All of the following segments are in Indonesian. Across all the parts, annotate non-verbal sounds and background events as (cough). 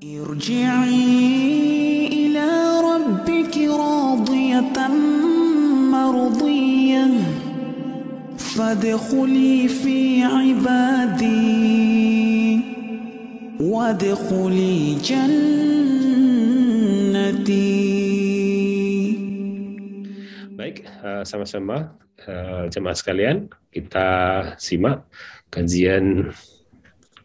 ارجعي إلى ربك راضية مرضية فادخلي في عبادي وادخلي جنتي Baik, eh, sama-sama eh, jemaah sekalian, kita simak kajian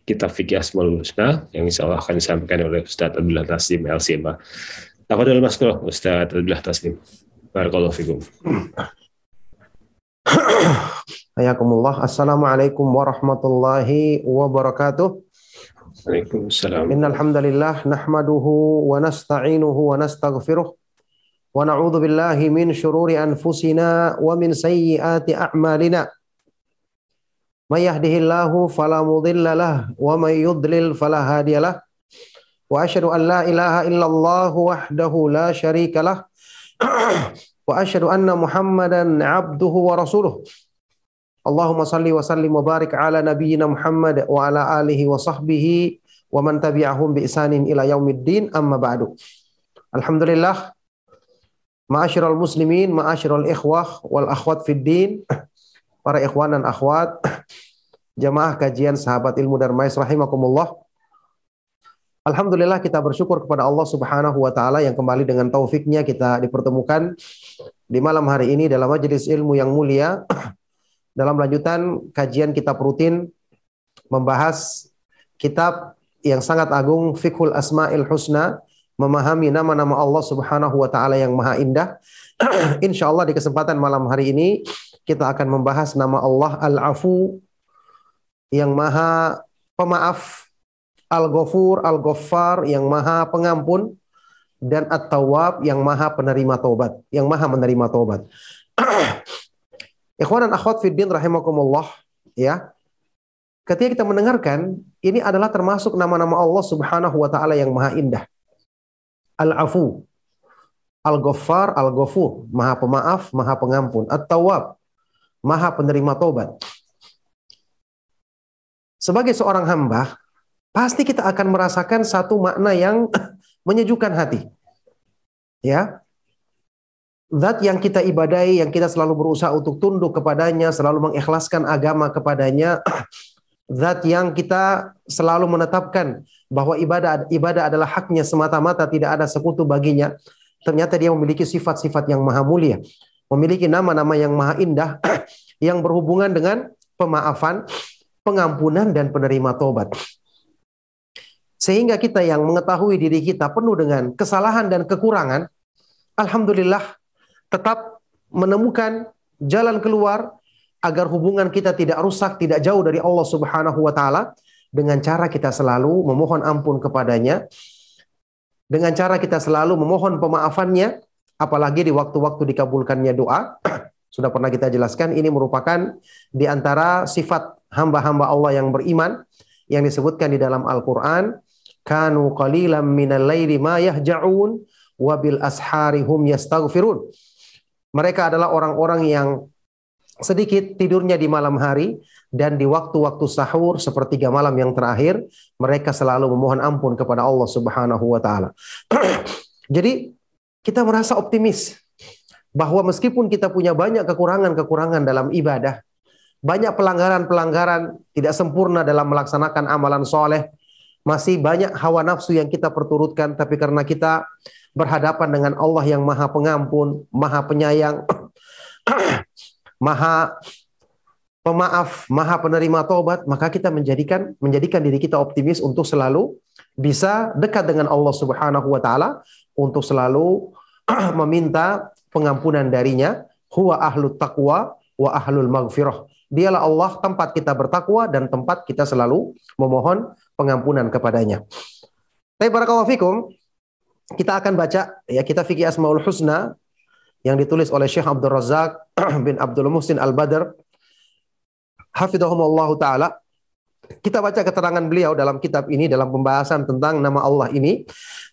kitab fikih Asmaul Husna yang insya Allah akan disampaikan oleh Ustadz Abdullah Taslim LCMA. Tafadhol Mas Kuro, Ustadz Abdullah Taslim. Barakallahu fikum. Hayakumullah. Assalamualaikum warahmatullahi wabarakatuh. Waalaikumsalam. Innal hamdalillah nahmaduhu wa nasta'inuhu wa nastaghfiruh wa na'udzu billahi min shururi anfusina wa min sayyiati a'malina. May yahdihillahu wa may yudlil. Wa asyhadu an la ilaha illallah wahdahu la syarika lah. wa asyhadu anna Muhammadan 'abduhu wa rasuluh. Allahumma salli wa sallim wa ala nabiyyina Muhammad wa ala alihi wa sahbihi wa man tabi'ahum bi isanin ila yaumiddin. Alhamdulillah Ma'asyiral muslimin, ma'asyiral ikhwah wal akhwat fid din, para ikhwan dan akhwat, (clears throat) jamaah kajian sahabat ilmu Darmais rahimakumullah. Alhamdulillah kita bersyukur kepada Allah Subhanahu wa taala yang kembali dengan taufiknya kita dipertemukan di malam hari ini dalam majelis ilmu yang mulia (clears throat) dalam lanjutan kajian kitab rutin membahas kitab yang sangat agung Fiqhul Asmaul Husna memahami nama-nama Allah Subhanahu wa taala yang maha indah. (clears throat) Insya Allah di kesempatan malam hari ini kita akan membahas nama Allah Al-Afu yang maha pemaaf, Al-Ghafur, Al-Ghaffar yang maha pengampun dan At-Tawwab yang maha penerima taubat, yang maha menerima taubat. (clears throat) Ikhwan dan akhwat fiddin rahimakumullah ya. Ketika kita mendengarkan ini adalah termasuk nama-nama Allah Subhanahu wa taala yang maha indah. Al-Afu, Al-Ghaffar, Al-Ghafur, Maha Pemaaf, Maha Pengampun, At-Tawwab, Maha Penerima Taubat. Sebagai seorang hamba, pasti kita akan merasakan satu makna yang (laughs) menyejukkan hati. Ya. Zat yang kita ibadai, yang kita selalu berusaha untuk tunduk kepadanya, selalu mengikhlaskan agama kepadanya, (clears throat) zat yang kita selalu menetapkan bahwa ibadah ibadah adalah haknya semata-mata tidak ada sekutu baginya ternyata dia memiliki sifat-sifat yang maha mulia memiliki nama-nama yang maha indah (clears throat) yang berhubungan dengan pemaafan pengampunan dan penerima tobat sehingga kita yang mengetahui diri kita penuh dengan kesalahan dan kekurangan alhamdulillah tetap menemukan jalan keluar agar hubungan kita tidak rusak, tidak jauh dari Allah Subhanahu wa taala dengan cara kita selalu memohon ampun kepadanya. Dengan cara kita selalu memohon pemaafannya apalagi di waktu-waktu dikabulkannya doa. (clears throat) Sudah pernah kita jelaskan ini merupakan di antara sifat hamba-hamba Allah yang beriman yang disebutkan di dalam Al-Qur'an, kanu qalilan minal laili ma yahja'un wa bil ashari hum yastaghfirun. Mereka adalah orang-orang yang sedikit tidurnya di malam hari dan di waktu-waktu sahur sepertiga malam yang terakhir mereka selalu memohon ampun kepada Allah Subhanahu wa taala. (clears throat) Jadi kita merasa optimis bahwa meskipun kita punya banyak kekurangan-kekurangan dalam ibadah, banyak pelanggaran-pelanggaran tidak sempurna dalam melaksanakan amalan soleh, masih banyak hawa nafsu yang kita perturutkan, tapi karena kita berhadapan dengan Allah yang maha pengampun, maha penyayang, (clears throat) maha pemaaf, maha penerima taubat, maka kita menjadikan menjadikan diri kita optimis untuk selalu bisa dekat dengan Allah Subhanahu wa taala untuk selalu (clears throat) meminta pengampunan darinya. Huwa ahlut taqwa wa ahlul maghfirah. Dialah Allah tempat kita bertakwa dan tempat kita selalu memohon pengampunan kepadanya. Tapi barakallahu fikum, kita akan baca ya kita fikih Asmaul Husna yang ditulis oleh Syekh Abdul Razak (clears throat) bin Abdul Muhsin Al-Badr hafidhahumullah taala kita baca keterangan beliau dalam kitab ini dalam pembahasan tentang nama Allah ini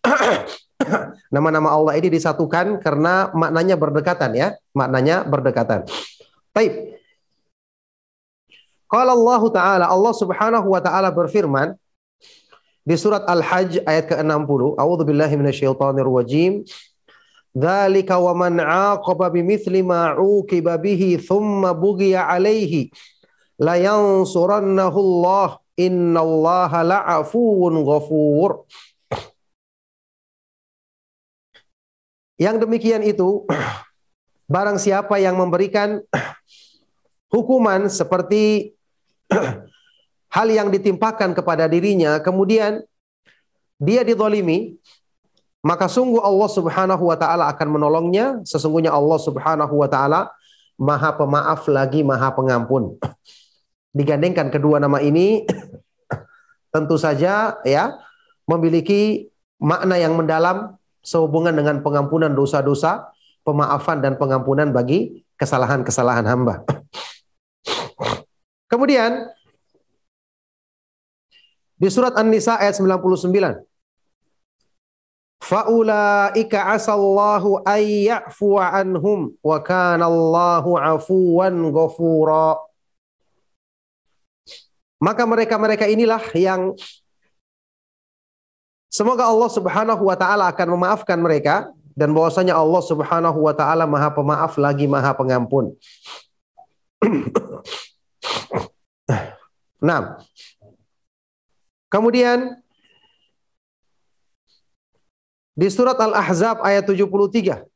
(clears throat) (laughs) nama-nama Allah ini disatukan karena maknanya berdekatan ya maknanya berdekatan baik kalau Allah taala Allah Subhanahu wa taala berfirman di surat Al-Hajj ayat ke-60. A'udzubillahi minasyaitonir rajim. Dzalika wa man 'aqaba bimithli ma 'uqiba bihi thumma bughiya 'alaihi la yansurannahu Allah innallaha la'afuwun ghafur. Yang demikian itu (clears throat) barang siapa yang memberikan (clears throat) hukuman seperti (clears throat) hal yang ditimpakan kepada dirinya kemudian dia didolimi maka sungguh Allah Subhanahu wa taala akan menolongnya. Sesungguhnya Allah Subhanahu wa taala Maha Pemaaf lagi Maha Pengampun. Digandengkan kedua nama ini tentu saja ya memiliki makna yang mendalam sehubungan dengan pengampunan dosa-dosa pemaafan dan pengampunan bagi kesalahan-kesalahan hamba (sniffs) kemudian di surat An-Nisa ayat 99 Faulaika asallahu ay ya'fuwa anhum wa kana Allahu afuwan ghafura. Maka mereka-mereka inilah yang semoga Allah Subhanahu wa taala akan memaafkan mereka dan bahwasanya Allah Subhanahu wa taala Maha Pemaaf lagi Maha Pengampun. (clears throat) nah, kemudian di surat Al-Ahzab ayat 73.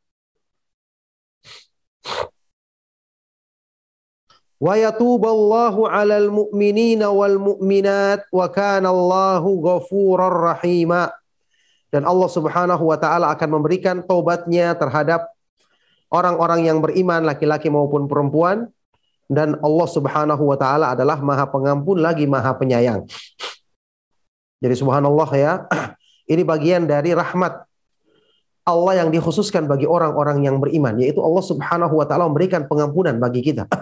Dan Allah Subhanahu wa taala akan memberikan taubatnya terhadap orang-orang yang beriman laki-laki maupun perempuan dan Allah Subhanahu wa taala adalah Maha Pengampun lagi Maha Penyayang. Jadi subhanallah ya, (clears throat) ini bagian dari rahmat Allah yang dikhususkan bagi orang-orang yang beriman, yaitu Allah Subhanahu wa taala memberikan pengampunan bagi kita. (clears throat)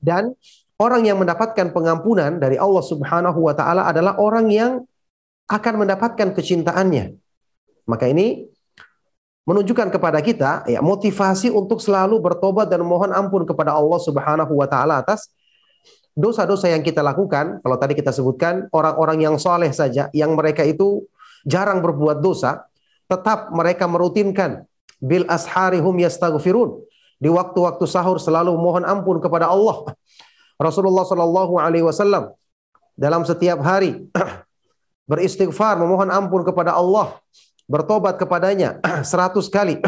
Dan orang yang mendapatkan pengampunan dari Allah Subhanahu wa taala adalah orang yang akan mendapatkan kecintaannya. Maka ini menunjukkan kepada kita ya motivasi untuk selalu bertobat dan mohon ampun kepada Allah Subhanahu wa taala atas dosa-dosa yang kita lakukan. Kalau tadi kita sebutkan orang-orang yang soleh saja yang mereka itu jarang berbuat dosa, tetap mereka merutinkan bil asharihum yastaghfirun. Di waktu-waktu sahur selalu mohon ampun kepada Allah. Rasulullah Shallallahu alaihi wasallam dalam setiap hari (clears throat) beristighfar memohon ampun kepada Allah, bertobat kepadanya (clears throat) seratus kali.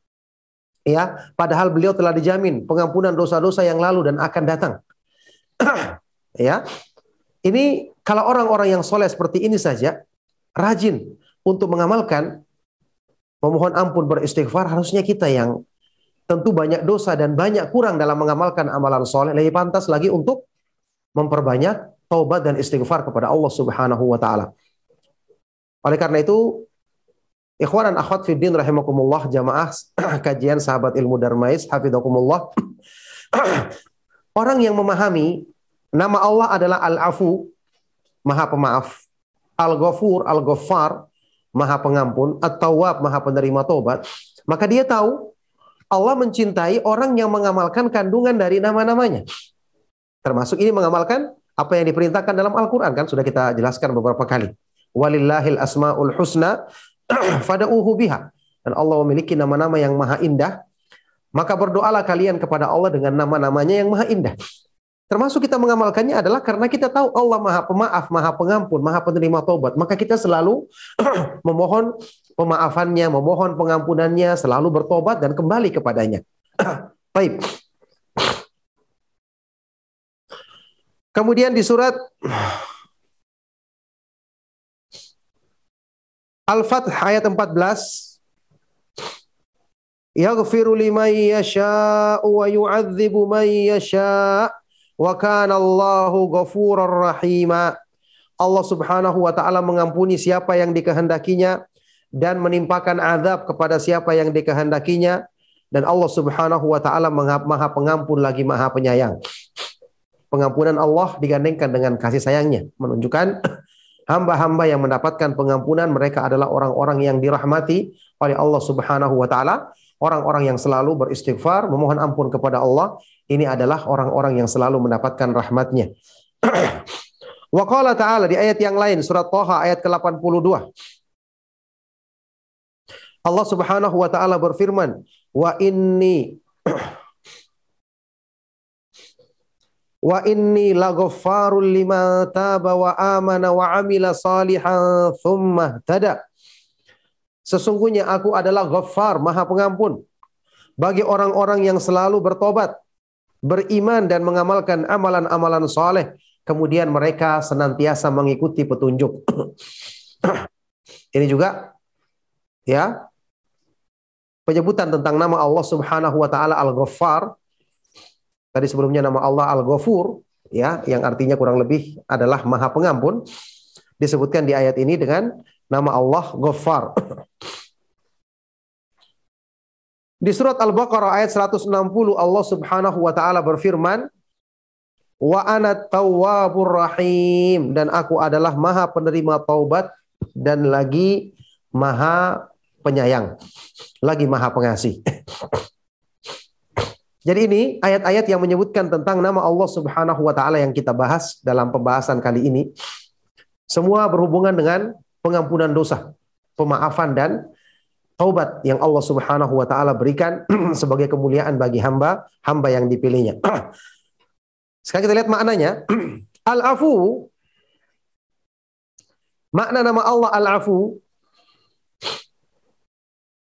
(clears throat) ya, padahal beliau telah dijamin pengampunan dosa-dosa yang lalu dan akan datang. ya. Ini kalau orang-orang yang soleh seperti ini saja rajin untuk mengamalkan memohon ampun beristighfar harusnya kita yang tentu banyak dosa dan banyak kurang dalam mengamalkan amalan soleh lebih pantas lagi untuk memperbanyak taubat dan istighfar kepada Allah Subhanahu wa taala. Oleh karena itu Ikhwan dan akhwat fiddin rahimakumullah jamaah (clears throat) kajian sahabat ilmu Darmais hafizakumullah. (clears throat) Orang yang memahami nama Allah adalah Al-Afu, Maha Pemaaf, Al-Ghafur, Al-Ghaffar, Maha Pengampun, At-Tawwab, Maha Penerima Tobat, maka dia tahu Allah mencintai orang yang mengamalkan kandungan dari nama-namanya. Termasuk ini mengamalkan apa yang diperintahkan dalam Al-Quran kan sudah kita jelaskan beberapa kali. Walillahil asmaul husna (clears throat) fada'uhu biha. Dan Allah memiliki nama-nama yang maha indah. Maka berdoalah kalian kepada Allah dengan nama-namanya yang maha indah. Termasuk kita mengamalkannya adalah karena kita tahu Allah Maha Pemaaf, Maha Pengampun, Maha Penerima Taubat. Maka kita selalu (clears throat) memohon pemaafannya, memohon pengampunannya, selalu bertobat dan kembali kepadanya. Baik. Kemudian di surat Al-Fath ayat 14 Yaghfiru liman yasha'u wa yu'adzibu man yasha' Wa kana Allahu ghafurar rahima. Allah Subhanahu wa taala mengampuni siapa yang dikehendakinya dan menimpakan azab kepada siapa yang dikehendakinya dan Allah Subhanahu wa taala Maha Pengampun lagi Maha Penyayang. Pengampunan Allah digandengkan dengan kasih sayangnya, menunjukkan (clears throat) hamba-hamba yang mendapatkan pengampunan mereka adalah orang-orang yang dirahmati oleh Allah Subhanahu wa taala, orang-orang yang selalu beristighfar, memohon ampun kepada Allah ini adalah orang-orang yang selalu mendapatkan rahmatnya. (clears throat) Wa qala ta'ala di ayat yang lain surat Thaha ayat ke-82. Allah Subhanahu wa taala berfirman, "Wa inni (clears throat) Wa inni laghaffarul lima taba wa amana wa amila salihan thumma tada. Sesungguhnya aku adalah ghaffar, maha pengampun bagi orang-orang yang selalu bertobat, beriman dan mengamalkan amalan-amalan soleh. Kemudian mereka senantiasa mengikuti petunjuk. (clears throat) Ini juga ya penyebutan tentang nama Allah Subhanahu wa taala Al-Ghaffar. Tadi sebelumnya nama Allah Al-Ghafur ya yang artinya kurang lebih adalah Maha Pengampun. Disebutkan di ayat ini dengan nama Allah Ghaffar. Di surat Al-Baqarah ayat 160 Allah Subhanahu wa taala berfirman wa ana tawwabur rahim. Dan aku adalah Maha penerima taubat dan lagi Maha penyayang, lagi Maha pengasih. (laughs) Jadi ini ayat-ayat yang menyebutkan tentang nama Allah Subhanahu wa taala yang kita bahas dalam pembahasan kali ini semua berhubungan dengan pengampunan dosa, pemaafan dan taubat yang Allah Subhanahu wa taala berikan (clears throat) sebagai kemuliaan bagi hamba hamba yang dipilihnya. (clears throat) Sekarang kita lihat maknanya. (clears throat) Al-afu makna nama Allah Al-afu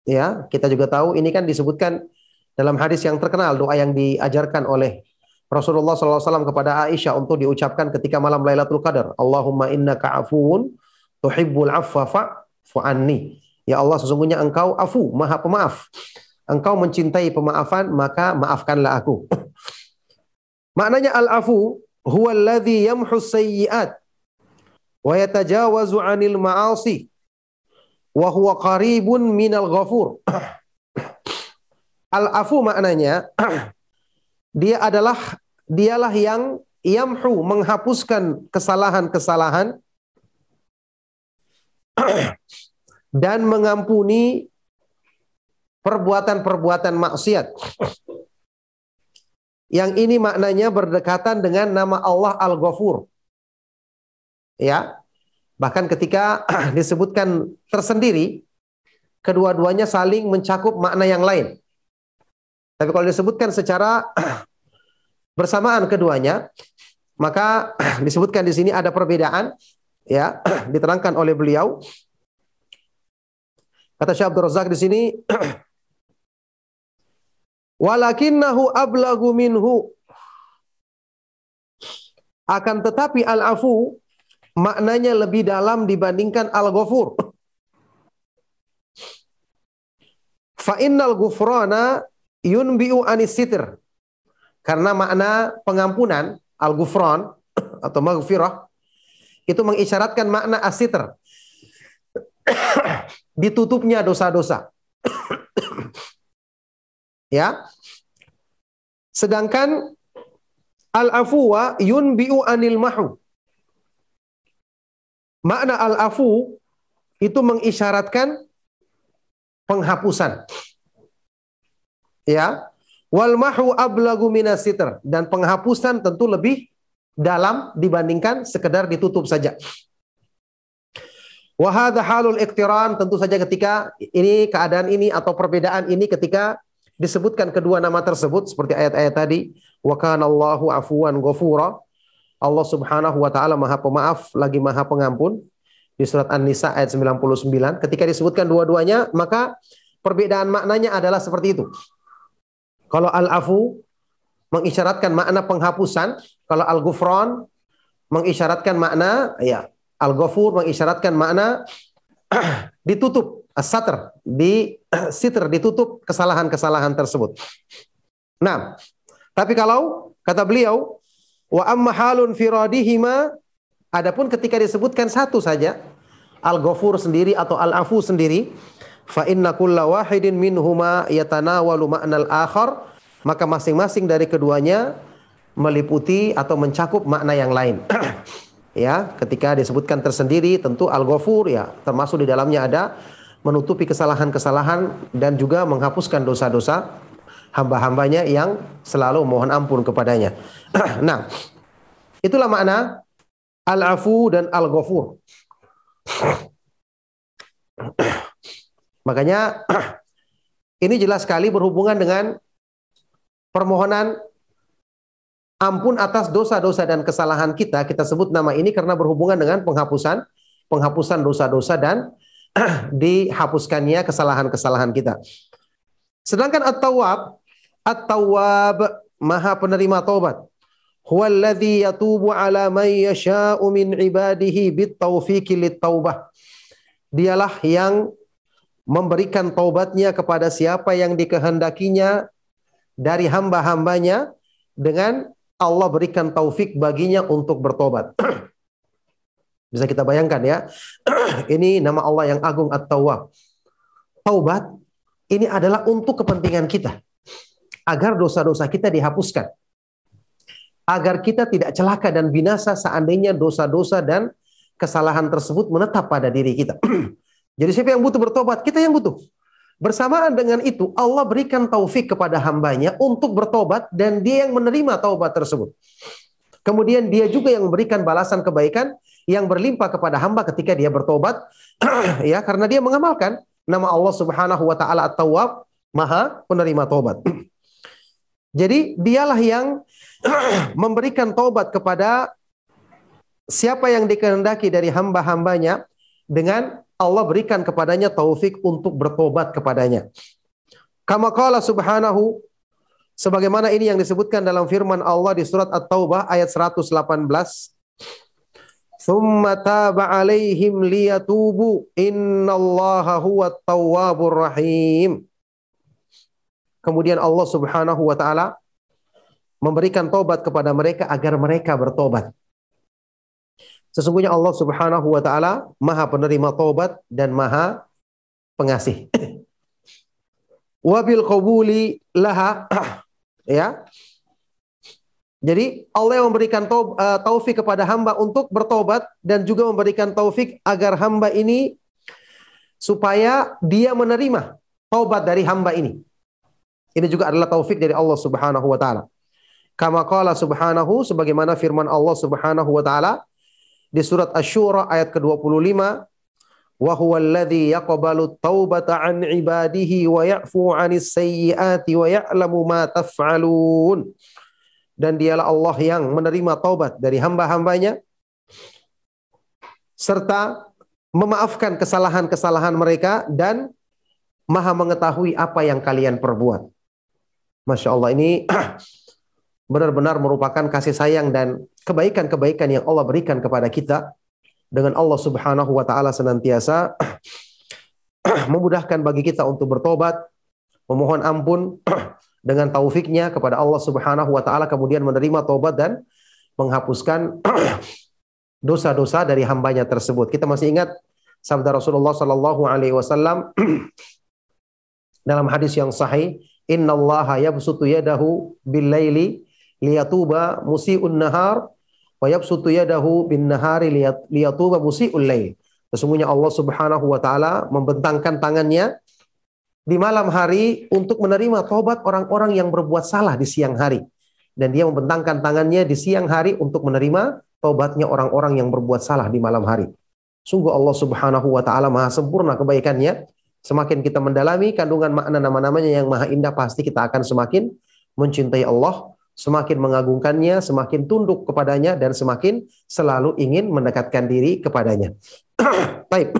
ya, kita juga tahu ini kan disebutkan dalam hadis yang terkenal, doa yang diajarkan oleh Rasulullah SAW kepada Aisyah untuk diucapkan ketika malam Lailatul Qadar. Allahumma inna ka'afuun tuhibbul afwa fa'fu anni. Ya Allah, sesungguhnya engkau afu, maha pemaaf. Engkau mencintai pemaafan, maka maafkanlah aku. (coughs) Maknanya al-afu huwa alladhi yamhu sayyi'at wa yatajawazu 'anil ma'asi wa huwa qaribun minal ghafur. Al-afu maknanya dia adalah dialah yang yamhu menghapuskan kesalahan-kesalahan dan mengampuni perbuatan-perbuatan maksiat. Yang ini maknanya berdekatan dengan nama Allah Al-Ghafur. Ya. Bahkan ketika (clears throat) disebutkan tersendiri, kedua-duanya saling mencakup makna yang lain. Tapi kalau disebutkan secara (clears throat) bersamaan keduanya, maka (clears throat) disebutkan di sini ada perbedaan ya, diterangkan oleh beliau. Kata Syekh Abdul Razak di sini walakinnahu ablagu minhu akan tetapi al-afu maknanya lebih dalam dibandingkan al-ghafur. Fa innal ghufrana yunbi'u anis sitir. Karena makna pengampunan, al-ghufran (coughs) atau maghfirah itu mengisyaratkan makna asitr. (coughs) Ditutupnya dosa-dosa. (coughs) ya. Sedangkan al-afwa yunbi'u anil mahu. Makna al-afu itu mengisyaratkan penghapusan. Ya. Wal mahu ablagu minasitr dan penghapusan tentu lebih dalam dibandingkan sekedar ditutup saja. Wahada halul iktiran tentu saja ketika ini keadaan ini atau perbedaan ini ketika disebutkan kedua nama tersebut seperti ayat-ayat tadi wa kana Allahu afuwan ghafura Allah Subhanahu wa taala Maha Pemaaf lagi Maha Pengampun di surat An-Nisa ayat 99 ketika disebutkan dua-duanya maka perbedaan maknanya adalah seperti itu. Kalau al-afu mengisyaratkan makna penghapusan, kalau al-ghufran mengisyaratkan makna ya al-ghafur mengisyaratkan makna (clears throat) ditutup as-satr, di (clears throat) sitr ditutup kesalahan-kesalahan tersebut. Nah, tapi kalau kata beliau wa amma halun firadihima adapun ketika disebutkan satu saja al-ghafur sendiri atau al-afu sendiri fa inna kulla wahidin minhuma yatanawalu ma'nal akhar maka masing-masing dari keduanya meliputi atau mencakup makna yang lain. (clears throat) ya, ketika disebutkan tersendiri tentu Al-Ghafur ya, termasuk di dalamnya ada menutupi kesalahan-kesalahan dan juga menghapuskan dosa-dosa hamba-hambanya yang selalu mohon ampun kepadanya. (clears throat) nah, itulah makna Al-Afu dan Al-Ghafur. (clears throat) Makanya (clears throat) ini jelas sekali berhubungan dengan permohonan ampun atas dosa-dosa dan kesalahan kita. Kita sebut nama ini karena berhubungan dengan penghapusan penghapusan dosa-dosa dan dihapuskannya kesalahan-kesalahan kita. Sedangkan At-Tawwab, At-Tawwab Maha penerima taubat. Huwallazi yatubu ala man yasha'u min ibadihi lit-taubah. Dialah yang memberikan taubatnya kepada siapa yang dikehendakinya dari hamba-hambanya dengan Allah berikan taufik baginya untuk bertobat. (clears throat) Bisa kita bayangkan ya. (clears throat) ini nama Allah yang agung At-Tawwab. Taubat ini adalah untuk kepentingan kita. Agar dosa-dosa kita dihapuskan. Agar kita tidak celaka dan binasa seandainya dosa-dosa dan kesalahan tersebut menetap pada diri kita. (clears throat) Jadi siapa yang butuh bertobat? Kita yang butuh. Bersamaan dengan itu, Allah berikan taufik kepada hambanya untuk bertobat dan dia yang menerima taubat tersebut. Kemudian dia juga yang memberikan balasan kebaikan yang berlimpah kepada hamba ketika dia bertobat (clears throat) ya karena dia mengamalkan nama Allah Subhanahu wa taala At-Tawwab, Maha penerima taubat. (clears throat) Jadi dialah yang (clears throat) memberikan taubat kepada siapa yang dikehendaki dari hamba-hambanya dengan Allah berikan kepadanya taufik untuk bertobat kepadanya. Kama qala subhanahu sebagaimana ini yang disebutkan dalam firman Allah di surat At-Taubah ayat 118. Thumma taba alaihim liyatubu innallaha huwa tawwabur rahim. Kemudian Allah Subhanahu wa taala memberikan taubat kepada mereka agar mereka bertobat. Sesungguhnya Allah Subhanahu wa taala Maha penerima taubat dan Maha pengasih. (clears throat) Wabil qabuli laha (clears throat) ya. Jadi Allah yang memberikan eh, taufik kepada hamba untuk bertobat dan juga memberikan taufik agar hamba ini supaya dia menerima taubat dari hamba ini. Ini juga adalah taufik dari Allah Subhanahu wa taala. Kama qala subhanahu sebagaimana firman Allah Subhanahu wa taala di surat Asy-Syura ayat ke-25 wa huwa alladhi yaqbalu taubata an ibadihi wa ya'fu 'anis sayyiati wa ya'lamu ma taf'alun dan dialah Allah yang menerima taubat dari hamba-hambanya serta memaafkan kesalahan-kesalahan mereka dan maha mengetahui apa yang kalian perbuat. Masya Allah ini (clears throat) benar-benar merupakan kasih sayang dan kebaikan-kebaikan yang Allah berikan kepada kita dengan Allah Subhanahu wa taala senantiasa (clears throat) memudahkan bagi kita untuk bertobat, memohon ampun (clears throat) dengan taufiknya kepada Allah Subhanahu wa taala kemudian menerima tobat dan menghapuskan dosa-dosa dari hambanya tersebut. Kita masih ingat sabda Rasulullah sallallahu alaihi wasallam dalam hadis yang sahih, "Innallaha yabsutu yadahu bil-laili liyatuba musi'un nahar wa yabsutu yadahu bin nahari liyatuba musi'ul lail. Sesungguhnya Allah Subhanahu wa taala membentangkan tangannya di malam hari untuk menerima tobat orang-orang yang berbuat salah di siang hari. Dan dia membentangkan tangannya di siang hari untuk menerima tobatnya orang-orang yang berbuat salah di malam hari. Sungguh Allah Subhanahu wa taala maha sempurna kebaikannya. Semakin kita mendalami kandungan makna nama-namanya yang maha indah pasti kita akan semakin mencintai Allah semakin mengagungkannya, semakin tunduk kepadanya, dan semakin selalu ingin mendekatkan diri kepadanya. (clears throat) Baik.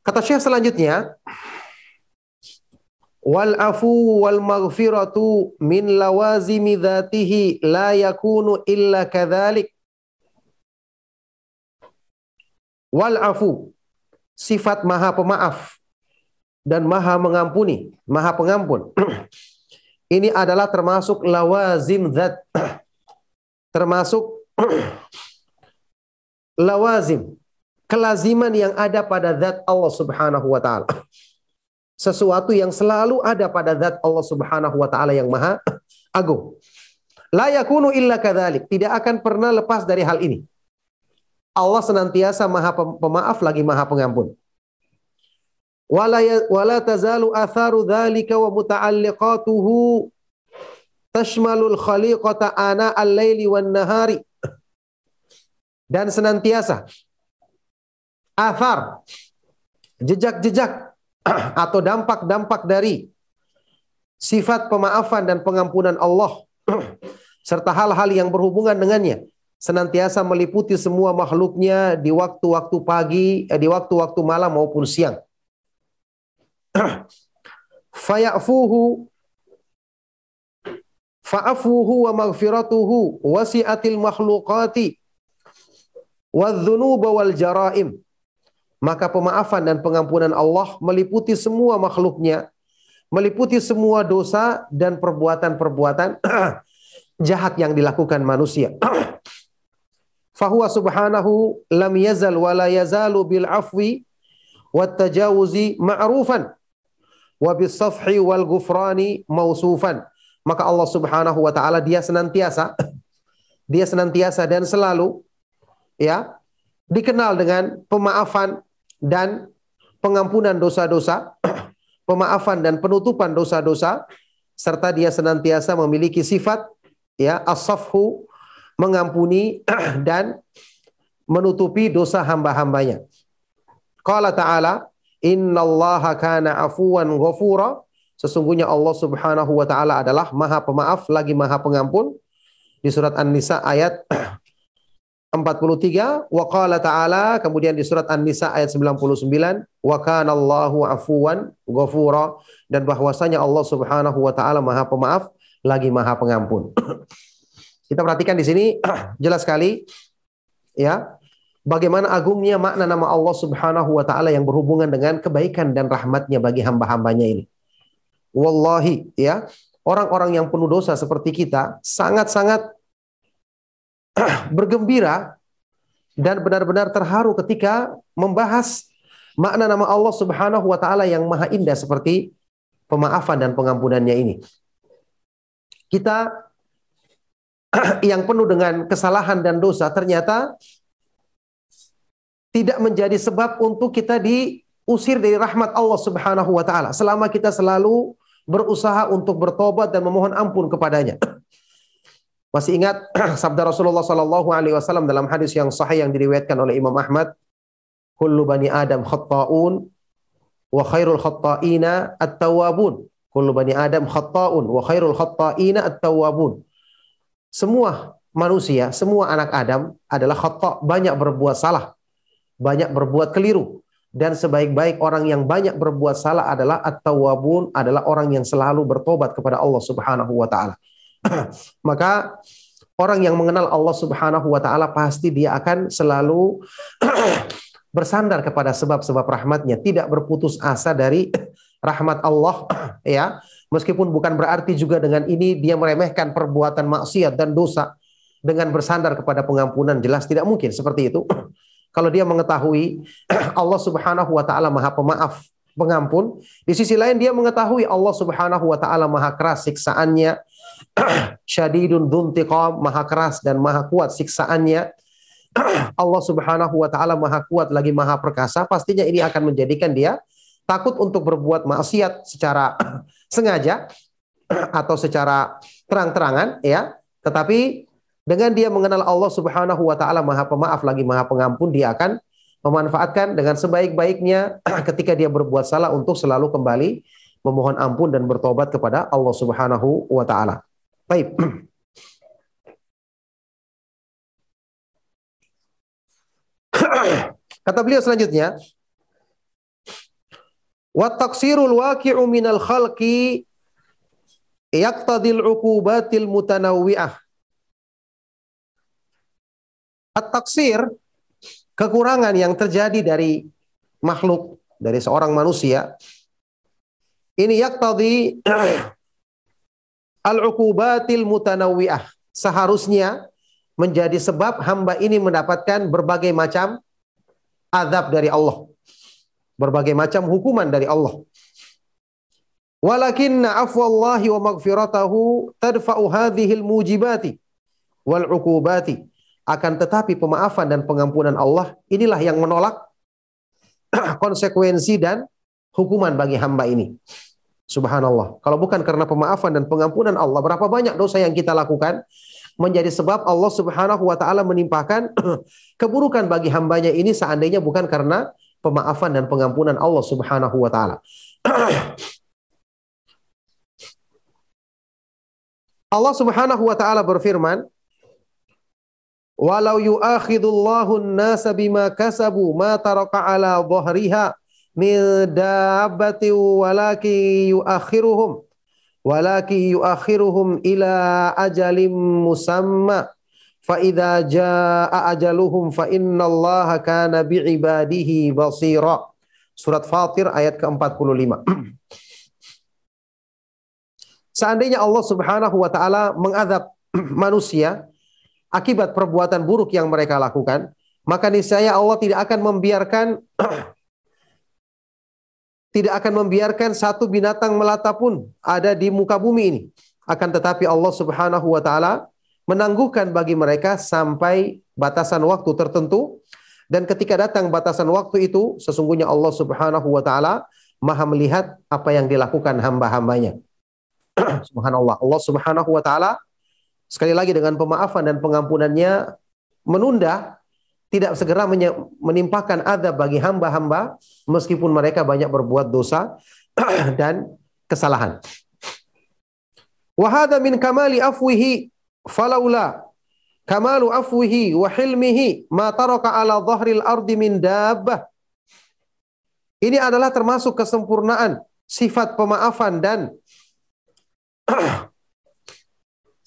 Kata Syekh selanjutnya, wal afu wal maghfiratu min lawazimi dzatihi la yakunu illa kadzalik. Wal afu sifat maha pemaaf dan maha mengampuni, maha pengampun. (clears throat) Ini adalah termasuk lawazim zat. (clears throat) termasuk (clears throat) lawazim. Kelaziman yang ada pada zat Allah subhanahu wa ta'ala. Sesuatu yang selalu ada pada zat Allah subhanahu wa ta'ala yang maha agung. La yakunu illa kadhalik. Tidak akan pernah lepas dari hal ini. Allah senantiasa maha pemaaf lagi maha pengampun. Wala ya, tazalu atharu dzalika wa tashmalul khaliqata ana al-laili dan senantiasa athar jejak-jejak (clears throat) atau dampak-dampak dari sifat pemaafan dan pengampunan Allah (clears throat) serta hal-hal yang berhubungan dengannya senantiasa meliputi semua makhluknya di waktu-waktu pagi, eh, di waktu-waktu malam maupun siang. (clears throat) Fayafuhu fa'afuhu wa maghfiratuhu wasi'atil makhluqati wadzunuba wal jaraim. Maka pemaafan dan pengampunan Allah meliputi semua makhluknya, meliputi semua dosa dan perbuatan-perbuatan (clears throat) jahat yang dilakukan manusia. (clears throat) Fahuwa subhanahu lam yazal wa la yazalu bil afwi wat tajawuzi ma'rufan wa bis safhi wal ghufrani mausufan. Maka Allah Subhanahu wa taala dia senantiasa (coughs) dia senantiasa dan selalu ya dikenal dengan pemaafan dan pengampunan dosa-dosa, (coughs) pemaafan dan penutupan dosa-dosa serta dia senantiasa memiliki sifat ya as-safhu mengampuni (clears throat) dan menutupi dosa hamba-hambanya. Qala ta'ala, Innallaha kana afuwan ghafura. Sesungguhnya Allah Subhanahu wa taala adalah Maha Pemaaf lagi Maha Pengampun. Di surat An-Nisa ayat (clears throat) 43 wa qala ta'ala kemudian di surat An-Nisa ayat 99 wa kana Allahu afuwan ghafura dan bahwasanya Allah Subhanahu wa taala Maha Pemaaf lagi Maha Pengampun. (clears throat) Kita perhatikan di sini (clears throat) jelas sekali ya bagaimana agungnya makna nama Allah Subhanahu wa taala yang berhubungan dengan kebaikan dan rahmatnya bagi hamba-hambanya ini. Wallahi ya, orang-orang yang penuh dosa seperti kita sangat-sangat (clears throat) bergembira dan benar-benar terharu ketika membahas makna nama Allah Subhanahu wa taala yang maha indah seperti pemaafan dan pengampunannya ini. Kita (clears throat) yang penuh dengan kesalahan dan dosa ternyata tidak menjadi sebab untuk kita diusir dari rahmat Allah Subhanahu wa taala selama kita selalu berusaha untuk bertobat dan memohon ampun kepadanya. (clears throat) Masih ingat (clears throat) sabda Rasulullah sallallahu alaihi wasallam dalam hadis yang sahih yang diriwayatkan oleh Imam Ahmad, "Kullu bani Adam khata'un wa khairul khata'ina at-tawwabun." Kullu bani Adam khata'un wa khairul khata'ina at-tawwabun. Semua manusia, semua anak Adam adalah khata, banyak berbuat salah, banyak berbuat keliru. Dan sebaik-baik orang yang banyak berbuat salah adalah at-tawwabun, adalah orang yang selalu bertobat kepada Allah Subhanahu wa taala. (clears throat) Maka orang yang mengenal Allah Subhanahu wa taala pasti dia akan selalu (clears throat) bersandar kepada sebab-sebab rahmatnya, tidak berputus asa dari (clears throat) rahmat Allah ya Meskipun bukan berarti juga dengan ini dia meremehkan perbuatan maksiat dan dosa dengan bersandar kepada pengampunan jelas tidak mungkin seperti itu. (clears throat) Kalau dia mengetahui (clears throat) Allah Subhanahu wa taala Maha Pemaaf, pengampun, di sisi lain dia mengetahui Allah Subhanahu wa taala Maha keras siksaannya, (clears throat) syadidun dzuntiqam, Maha keras dan Maha kuat siksaannya. Allah Subhanahu wa taala Maha kuat lagi Maha perkasa, pastinya ini akan menjadikan dia takut untuk berbuat maksiat secara (clears throat) sengaja (clears throat) atau secara terang-terangan ya, tetapi dengan dia mengenal Allah Subhanahu wa taala Maha Pemaaf lagi Maha Pengampun, dia akan memanfaatkan dengan sebaik-baiknya (clears throat) ketika dia berbuat salah untuk selalu kembali memohon ampun dan bertobat kepada Allah Subhanahu wa taala. Baik. Kata beliau selanjutnya, Wa taksirul waqi'u minal khalqi yaqtadil uqubatil mutanawwi'ah. At-taksir kekurangan yang terjadi dari makhluk dari seorang manusia ini yaqtadi (clears throat) al-uqubatil mutanawwi'ah. Seharusnya menjadi sebab hamba ini mendapatkan berbagai macam azab dari Allah berbagai macam hukuman dari Allah. Walakinna afwallahi wa maghfiratahu tadfa'u hadhil mujibati wal uqubati. Akan tetapi pemaafan dan pengampunan Allah inilah yang menolak (clears throat) konsekuensi dan hukuman bagi hamba ini. Subhanallah. Kalau bukan karena pemaafan dan pengampunan Allah, berapa banyak dosa yang kita lakukan menjadi sebab Allah Subhanahu wa taala menimpakan (clears throat) keburukan bagi hambanya ini seandainya bukan karena pemaafan dan pengampunan Allah Subhanahu wa taala. (clears throat) Allah Subhanahu wa taala berfirman, "Walau yu'akhidullahu an-nasa bima kasabu ma taraka ala dhahriha min dabbati walaki yu'akhiruhum walaki yu'akhiruhum ila ajalim musamma fa idza jaa ajaluhum fa innallaha kana bi'ibadihi basira." Surat Fatir ayat ke-45. (clears throat) Seandainya Allah Subhanahu wa taala mengadab (clears throat) manusia akibat perbuatan buruk yang mereka lakukan, maka niscaya Allah tidak akan membiarkan (clears throat) tidak akan membiarkan satu binatang melata pun ada di muka bumi ini. Akan tetapi Allah Subhanahu wa taala menangguhkan bagi mereka sampai batasan waktu tertentu dan ketika datang batasan waktu itu sesungguhnya Allah Subhanahu wa taala Maha melihat apa yang dilakukan hamba-hambanya. (clears throat) Subhanallah. Allah Subhanahu wa taala sekali lagi dengan pemaafan dan pengampunannya menunda tidak segera menimpakan adab bagi hamba-hamba meskipun mereka banyak berbuat dosa (clears throat) dan kesalahan. Wahada min kamali afwihi falaula kamalu afwihi wa hilmihi ma taraka ala dhahril ardi min dabbah. Ini adalah termasuk kesempurnaan sifat pemaafan dan (clears throat)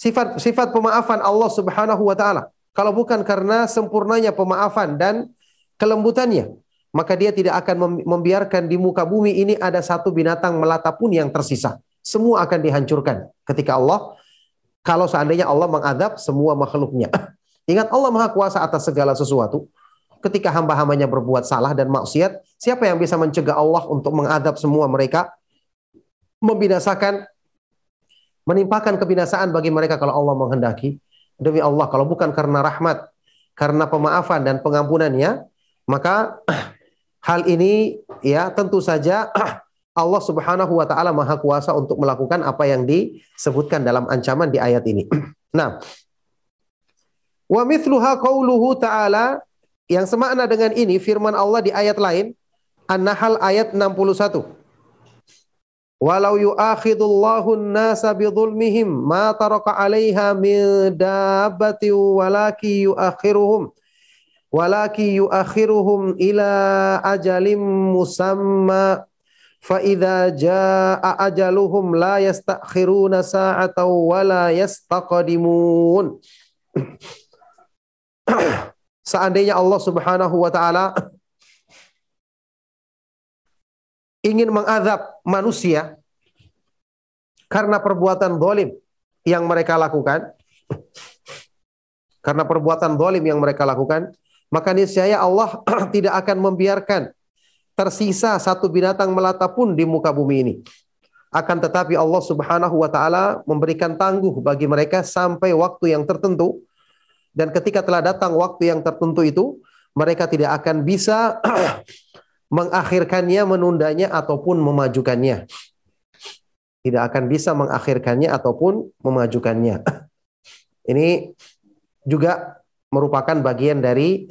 sifat sifat pemaafan Allah Subhanahu wa taala. Kalau bukan karena sempurnanya pemaafan dan kelembutannya, maka dia tidak akan membiarkan di muka bumi ini ada satu binatang melata pun yang tersisa. Semua akan dihancurkan ketika Allah kalau seandainya Allah mengadab semua makhluknya. (laughs) Ingat Allah Maha Kuasa atas segala sesuatu. Ketika hamba-hambanya berbuat salah dan maksiat, siapa yang bisa mencegah Allah untuk mengadab semua mereka? Membinasakan menimpakan kebinasaan bagi mereka kalau Allah menghendaki. Demi Allah, kalau bukan karena rahmat, karena pemaafan dan pengampunannya, maka (clears throat) hal ini ya tentu saja (clears throat) Allah Subhanahu wa taala Maha Kuasa untuk melakukan apa yang disebutkan dalam ancaman di ayat ini. (clears throat) Nah, wa mithluha qauluhu ta'ala yang semakna dengan ini firman Allah di ayat lain An-Nahl ayat 61. Walau yu'akhidullahu an-nasa bidhulmihim ma taraka 'alaiha min dabbati walaki yu'akhiruhum walaki yu'akhiruhum ila ajalim musamma fa idza jaa ajaluhum la yastakhiruna sa'atan wa la (clears throat) Seandainya Allah Subhanahu wa taala ingin mengadab manusia karena perbuatan dolim yang mereka lakukan, (clears throat) karena perbuatan dolim yang mereka lakukan, maka niscaya Allah (clears throat) tidak akan membiarkan tersisa satu binatang melata pun di muka bumi ini. Akan tetapi Allah Subhanahu wa taala memberikan tangguh bagi mereka sampai waktu yang tertentu dan ketika telah datang waktu yang tertentu itu mereka tidak akan bisa (clears throat) mengakhirkannya, menundanya ataupun memajukannya. Tidak akan bisa mengakhirkannya ataupun memajukannya. (clears throat) Ini juga merupakan bagian dari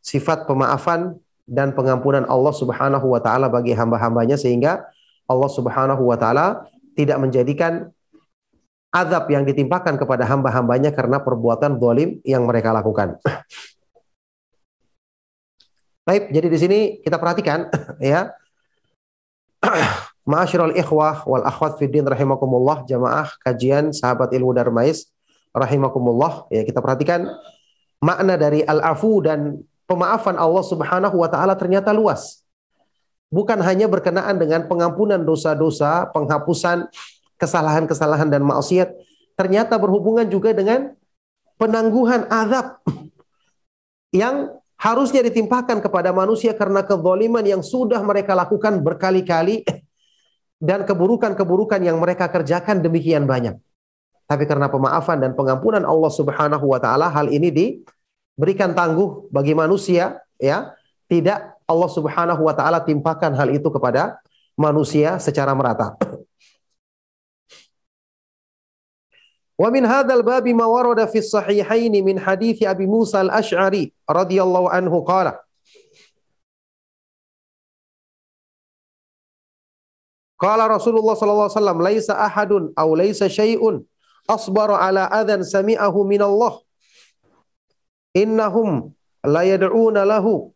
sifat pemaafan dan pengampunan Allah Subhanahu wa taala bagi hamba-hambanya sehingga Allah Subhanahu wa taala tidak menjadikan azab yang ditimpakan kepada hamba-hambanya karena perbuatan zalim yang mereka lakukan. (clears throat) Baik, jadi di sini kita perhatikan (clears throat) ya. (clears throat) Ma'asyiral ikhwah wal akhwat fiddin rahimakumullah jamaah kajian sahabat ilmu Darmais rahimakumullah ya kita perhatikan makna dari al-afu dan pemaafan Allah Subhanahu wa taala ternyata luas. Bukan hanya berkenaan dengan pengampunan dosa-dosa, penghapusan kesalahan-kesalahan dan maksiat, ternyata berhubungan juga dengan penangguhan azab (clears throat) yang harusnya ditimpakan kepada manusia karena kezaliman yang sudah mereka lakukan berkali-kali (clears throat) dan keburukan-keburukan yang mereka kerjakan demikian banyak. Tapi karena pemaafan dan pengampunan Allah Subhanahu wa taala hal ini berikan tangguh bagi manusia ya. Tidak Allah Subhanahu wa taala timpakan hal itu kepada manusia secara merata. (clears throat) Wa min hadzal babi ma warada fi sahihaini min hadis Abi Musa al-Asy'ari radhiyallahu anhu qala. Qala Rasulullah sallallahu alaihi wasallam laisa ahadun aw laisa syai'un asbara ala adzan sami'ahu min Allah innahum la yad'una lahu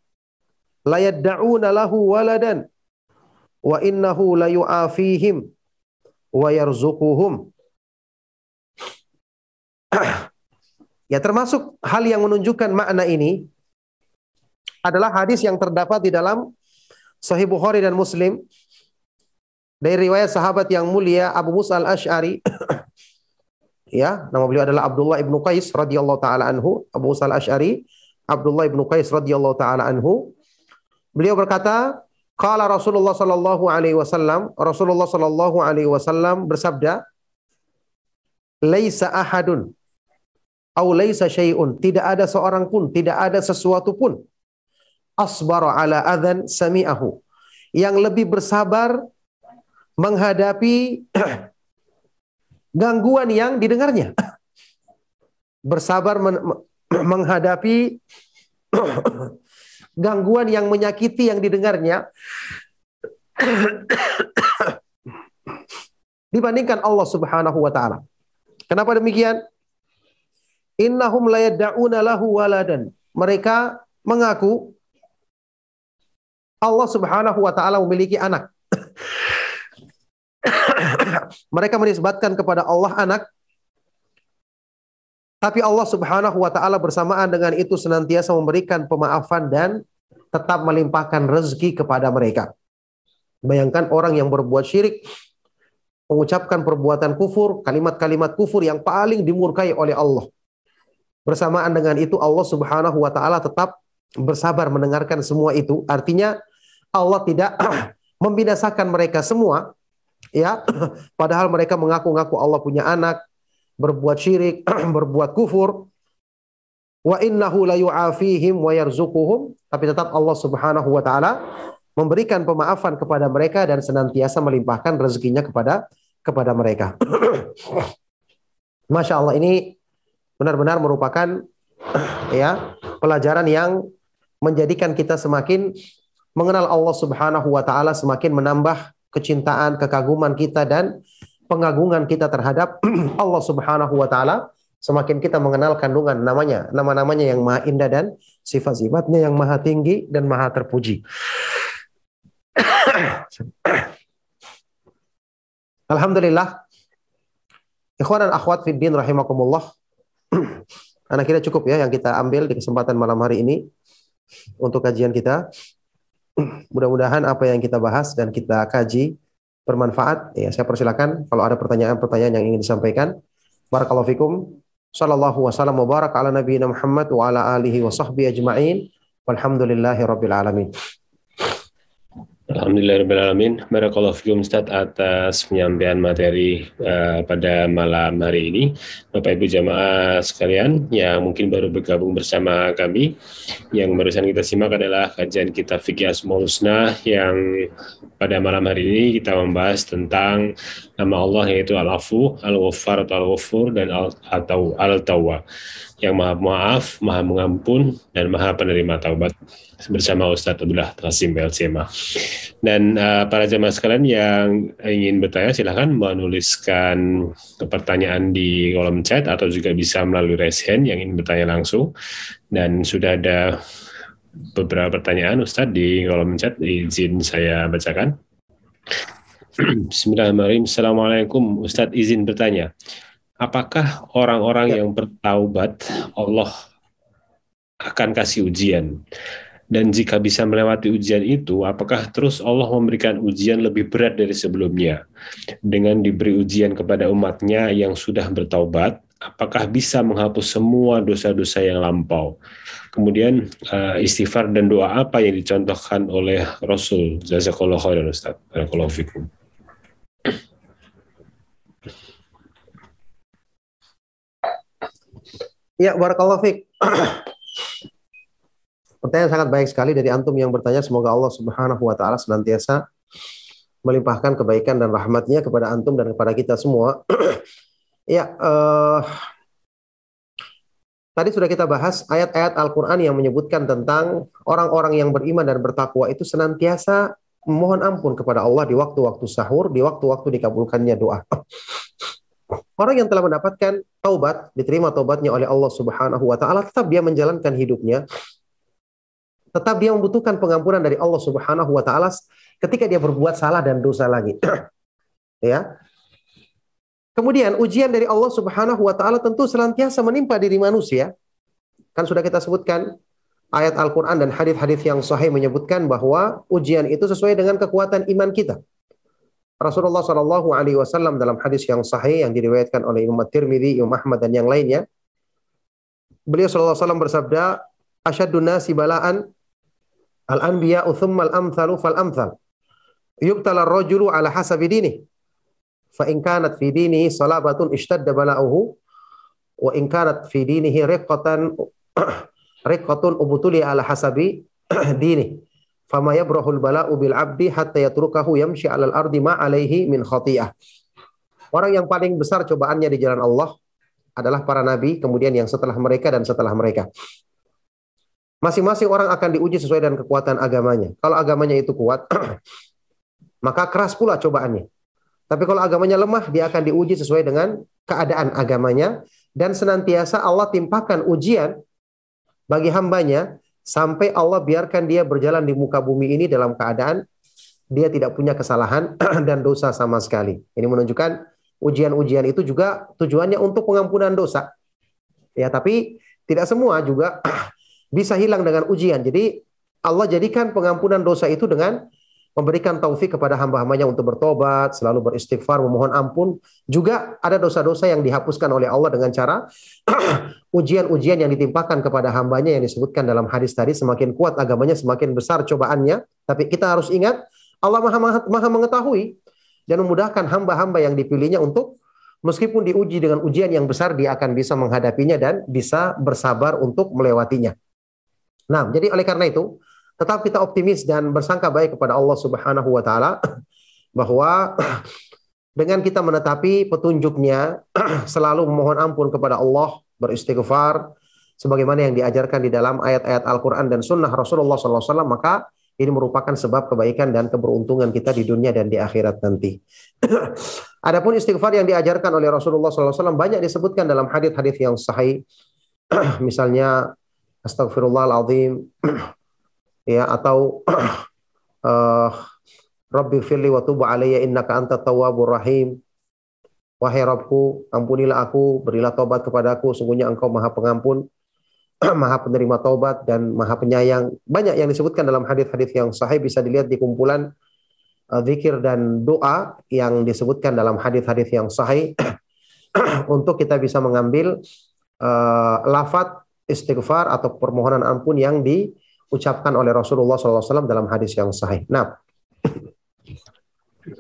la yad'una lahu waladan wa innahu la yu'afihim wa yarzuquhum. (clears throat) Ya termasuk hal yang menunjukkan makna ini adalah hadis yang terdapat di dalam Sahih Bukhari dan Muslim. Dari riwayat sahabat yang mulia Abu Musa al-Ash'ari (clears throat) ya nama beliau adalah Abdullah ibnu Qais radhiyallahu taala anhu Abu Musa al-Ash'ari Abdullah ibnu Qais radhiyallahu taala anhu beliau berkata Qala Rasulullah sallallahu alaihi wasallam, Rasulullah sallallahu alaihi wasallam bersabda, "Laisa ahadun au laisa syai'un." Tidak ada seorang pun, tidak ada sesuatu pun asbara ala adzan sami'ahu. Yang lebih bersabar menghadapi (clears throat) gangguan yang didengarnya. Bersabar men menghadapi (coughs) gangguan yang menyakiti yang didengarnya (coughs) dibandingkan Allah Subhanahu wa taala. Kenapa demikian? Innahum la yad'una lahu waladan. Mereka mengaku Allah Subhanahu wa taala memiliki anak. (coughs) Mereka menisbatkan kepada Allah anak tapi Allah Subhanahu wa taala bersamaan dengan itu senantiasa memberikan pemaafan dan tetap melimpahkan rezeki kepada mereka. Bayangkan orang yang berbuat syirik mengucapkan perbuatan kufur, kalimat-kalimat kufur yang paling dimurkai oleh Allah. Bersamaan dengan itu Allah Subhanahu wa taala tetap bersabar mendengarkan semua itu. Artinya Allah tidak (clears throat) membinasakan mereka semua ya (clears throat) padahal mereka mengaku-ngaku Allah punya anak berbuat syirik, (clears throat) berbuat kufur, wa innahu la yu'afihim wa yarzuquhum, tapi tetap Allah Subhanahu wa taala memberikan pemaafan kepada mereka dan senantiasa melimpahkan rezekinya kepada kepada mereka. (clears throat) Masya Allah ini benar-benar merupakan ya pelajaran yang menjadikan kita semakin mengenal Allah Subhanahu wa taala, semakin menambah kecintaan, kekaguman kita dan pengagungan kita terhadap (clears throat) Allah Subhanahu wa taala, semakin kita mengenal kandungan namanya, nama-namanya yang maha indah dan sifat-sifatnya yang maha tinggi dan maha terpuji. (clears throat) Alhamdulillah. Ikhwan dan akhwat fiddin rahimakumullah. (clears throat) Anak kita cukup ya yang kita ambil di kesempatan malam hari ini untuk kajian kita. Mudah-mudahan apa yang kita bahas dan kita kaji bermanfaat. Ya, saya persilakan kalau ada pertanyaan-pertanyaan yang ingin disampaikan. Barakallahu fikum. Sallallahu wasallam wa ala nabiyina Muhammad wa ala alihi wa sahbihi ajma'in. Walhamdulillahi rabbil alamin. Alhamdulillahirrahmanirrahim. Barakallahu fikum Ustaz atas penyampaian materi uh, pada malam hari ini. Bapak Ibu jamaah sekalian yang mungkin baru bergabung bersama kami, yang barusan kita simak adalah kajian kitab Fikih Asmaul Husna yang pada malam hari ini kita membahas tentang nama Allah yaitu Al-Afu, Al-Ghaffar atau Al-Ghafur dan Al atau Al-Tawwa yang maha maaf, maha mengampun, dan maha penerima taubat bersama Ustadz Abdullah Tasim BLCMA. Dan uh, para jemaah sekalian yang ingin bertanya silahkan menuliskan pertanyaan di kolom chat atau juga bisa melalui raise hand yang ingin bertanya langsung. Dan sudah ada beberapa pertanyaan Ustadz di kolom chat, izin saya bacakan. (clears throat) Bismillahirrahmanirrahim. Assalamualaikum Ustadz izin bertanya. Apakah orang-orang ya. yang bertaubat Allah akan kasih ujian? Dan jika bisa melewati ujian itu, apakah terus Allah memberikan ujian lebih berat dari sebelumnya? Dengan diberi ujian kepada umatnya yang sudah bertaubat, apakah bisa menghapus semua dosa-dosa yang lampau? Kemudian uh, istighfar dan doa apa yang dicontohkan oleh Rasul? Jazakallah khairan Ustaz. Barakallahu fikum. Ya, barakallahu fiik. (clears throat) Pertanyaan sangat baik sekali dari antum yang bertanya. Semoga Allah Subhanahu wa taala senantiasa melimpahkan kebaikan dan rahmatnya kepada antum dan kepada kita semua. (clears throat) Ya, eh, tadi sudah kita bahas ayat-ayat Al-Quran yang menyebutkan tentang orang-orang yang beriman dan bertakwa itu senantiasa memohon ampun kepada Allah di waktu-waktu sahur, di waktu-waktu dikabulkannya doa. (laughs) Orang yang telah mendapatkan taubat, diterima taubatnya oleh Allah Subhanahu wa taala, tetap dia menjalankan hidupnya tetap dia membutuhkan pengampunan dari Allah Subhanahu wa taala ketika dia berbuat salah dan dosa lagi. (clears throat) ya. Kemudian ujian dari Allah Subhanahu wa taala tentu senantiasa menimpa diri manusia. Kan sudah kita sebutkan ayat Al-Qur'an dan hadis-hadis yang sahih menyebutkan bahwa ujian itu sesuai dengan kekuatan iman kita. Rasulullah Shallallahu alaihi wasallam dalam hadis yang sahih yang diriwayatkan oleh Imam Tirmidzi, Imam Ahmad dan yang lainnya, beliau sallallahu alaihi wasallam bersabda, "Asyadun nasi bala'an al-anbiya thumma al-amthalu fal amthal." Yubtala ar-rajulu ala hasabi dinih fa in kanat fi dinihi salabatun ishtadda bala'uhu wa in kanat fi dinihi riqqatan (clears throat) riqqatun ubtuli ala hasabi (clears throat) dini fama yabrahul bala'u bil abdi hatta yatrukahu yamshi 'alal ardi ma 'alaihi min khati'ah orang yang paling besar cobaannya di jalan Allah adalah para nabi kemudian yang setelah mereka dan setelah mereka Masing-masing orang akan diuji sesuai dengan kekuatan agamanya. Kalau agamanya itu kuat, (clears throat) maka keras pula cobaannya. Tapi kalau agamanya lemah, dia akan diuji sesuai dengan keadaan agamanya dan senantiasa Allah timpakan ujian bagi hambanya sampai Allah biarkan dia berjalan di muka bumi ini dalam keadaan dia tidak punya kesalahan (clears throat) dan dosa sama sekali. Ini menunjukkan ujian-ujian itu juga tujuannya untuk pengampunan dosa. Ya, tapi tidak semua juga (clears throat) bisa hilang dengan ujian. Jadi Allah jadikan pengampunan dosa itu dengan memberikan taufik kepada hamba-hambanya untuk bertobat, selalu beristighfar, memohon ampun. Juga ada dosa-dosa yang dihapuskan oleh Allah dengan cara (clears throat) ujian-ujian yang ditimpakan kepada hambanya yang disebutkan dalam hadis tadi. Semakin kuat agamanya, semakin besar cobaannya. Tapi kita harus ingat, Allah maha, maha, maha mengetahui dan memudahkan hamba-hamba yang dipilihnya untuk meskipun diuji dengan ujian yang besar, dia akan bisa menghadapinya dan bisa bersabar untuk melewatinya. Nah, jadi oleh karena itu, tetap kita optimis dan bersangka baik kepada Allah Subhanahu wa taala (clears throat) bahwa (clears throat) dengan kita menetapi petunjuknya (clears throat) selalu memohon ampun kepada Allah, beristighfar sebagaimana yang diajarkan di dalam ayat-ayat Al-Qur'an dan sunnah Rasulullah SAW maka ini merupakan sebab kebaikan dan keberuntungan kita di dunia dan di akhirat nanti. Adapun istighfar yang diajarkan oleh Rasulullah SAW banyak disebutkan dalam hadis-hadis yang sahih. Misalnya Astagfirullahaladzim, ya atau uh, (clears throat) Rabbi firli wa tubu alayya innaka anta tawwabur rahim. Wahai Rabbku, ampunilah aku, berilah tobat kepadaku, sungguhnya engkau maha pengampun, (clears throat) maha penerima tobat, dan maha penyayang. Banyak yang disebutkan dalam hadis-hadis yang sahih bisa dilihat di kumpulan uh, zikir dan doa yang disebutkan dalam hadis-hadis yang sahih (clears throat) untuk kita bisa mengambil uh, lafat istighfar atau permohonan ampun yang di diucapkan oleh Rasulullah SAW dalam hadis yang sahih. Nah,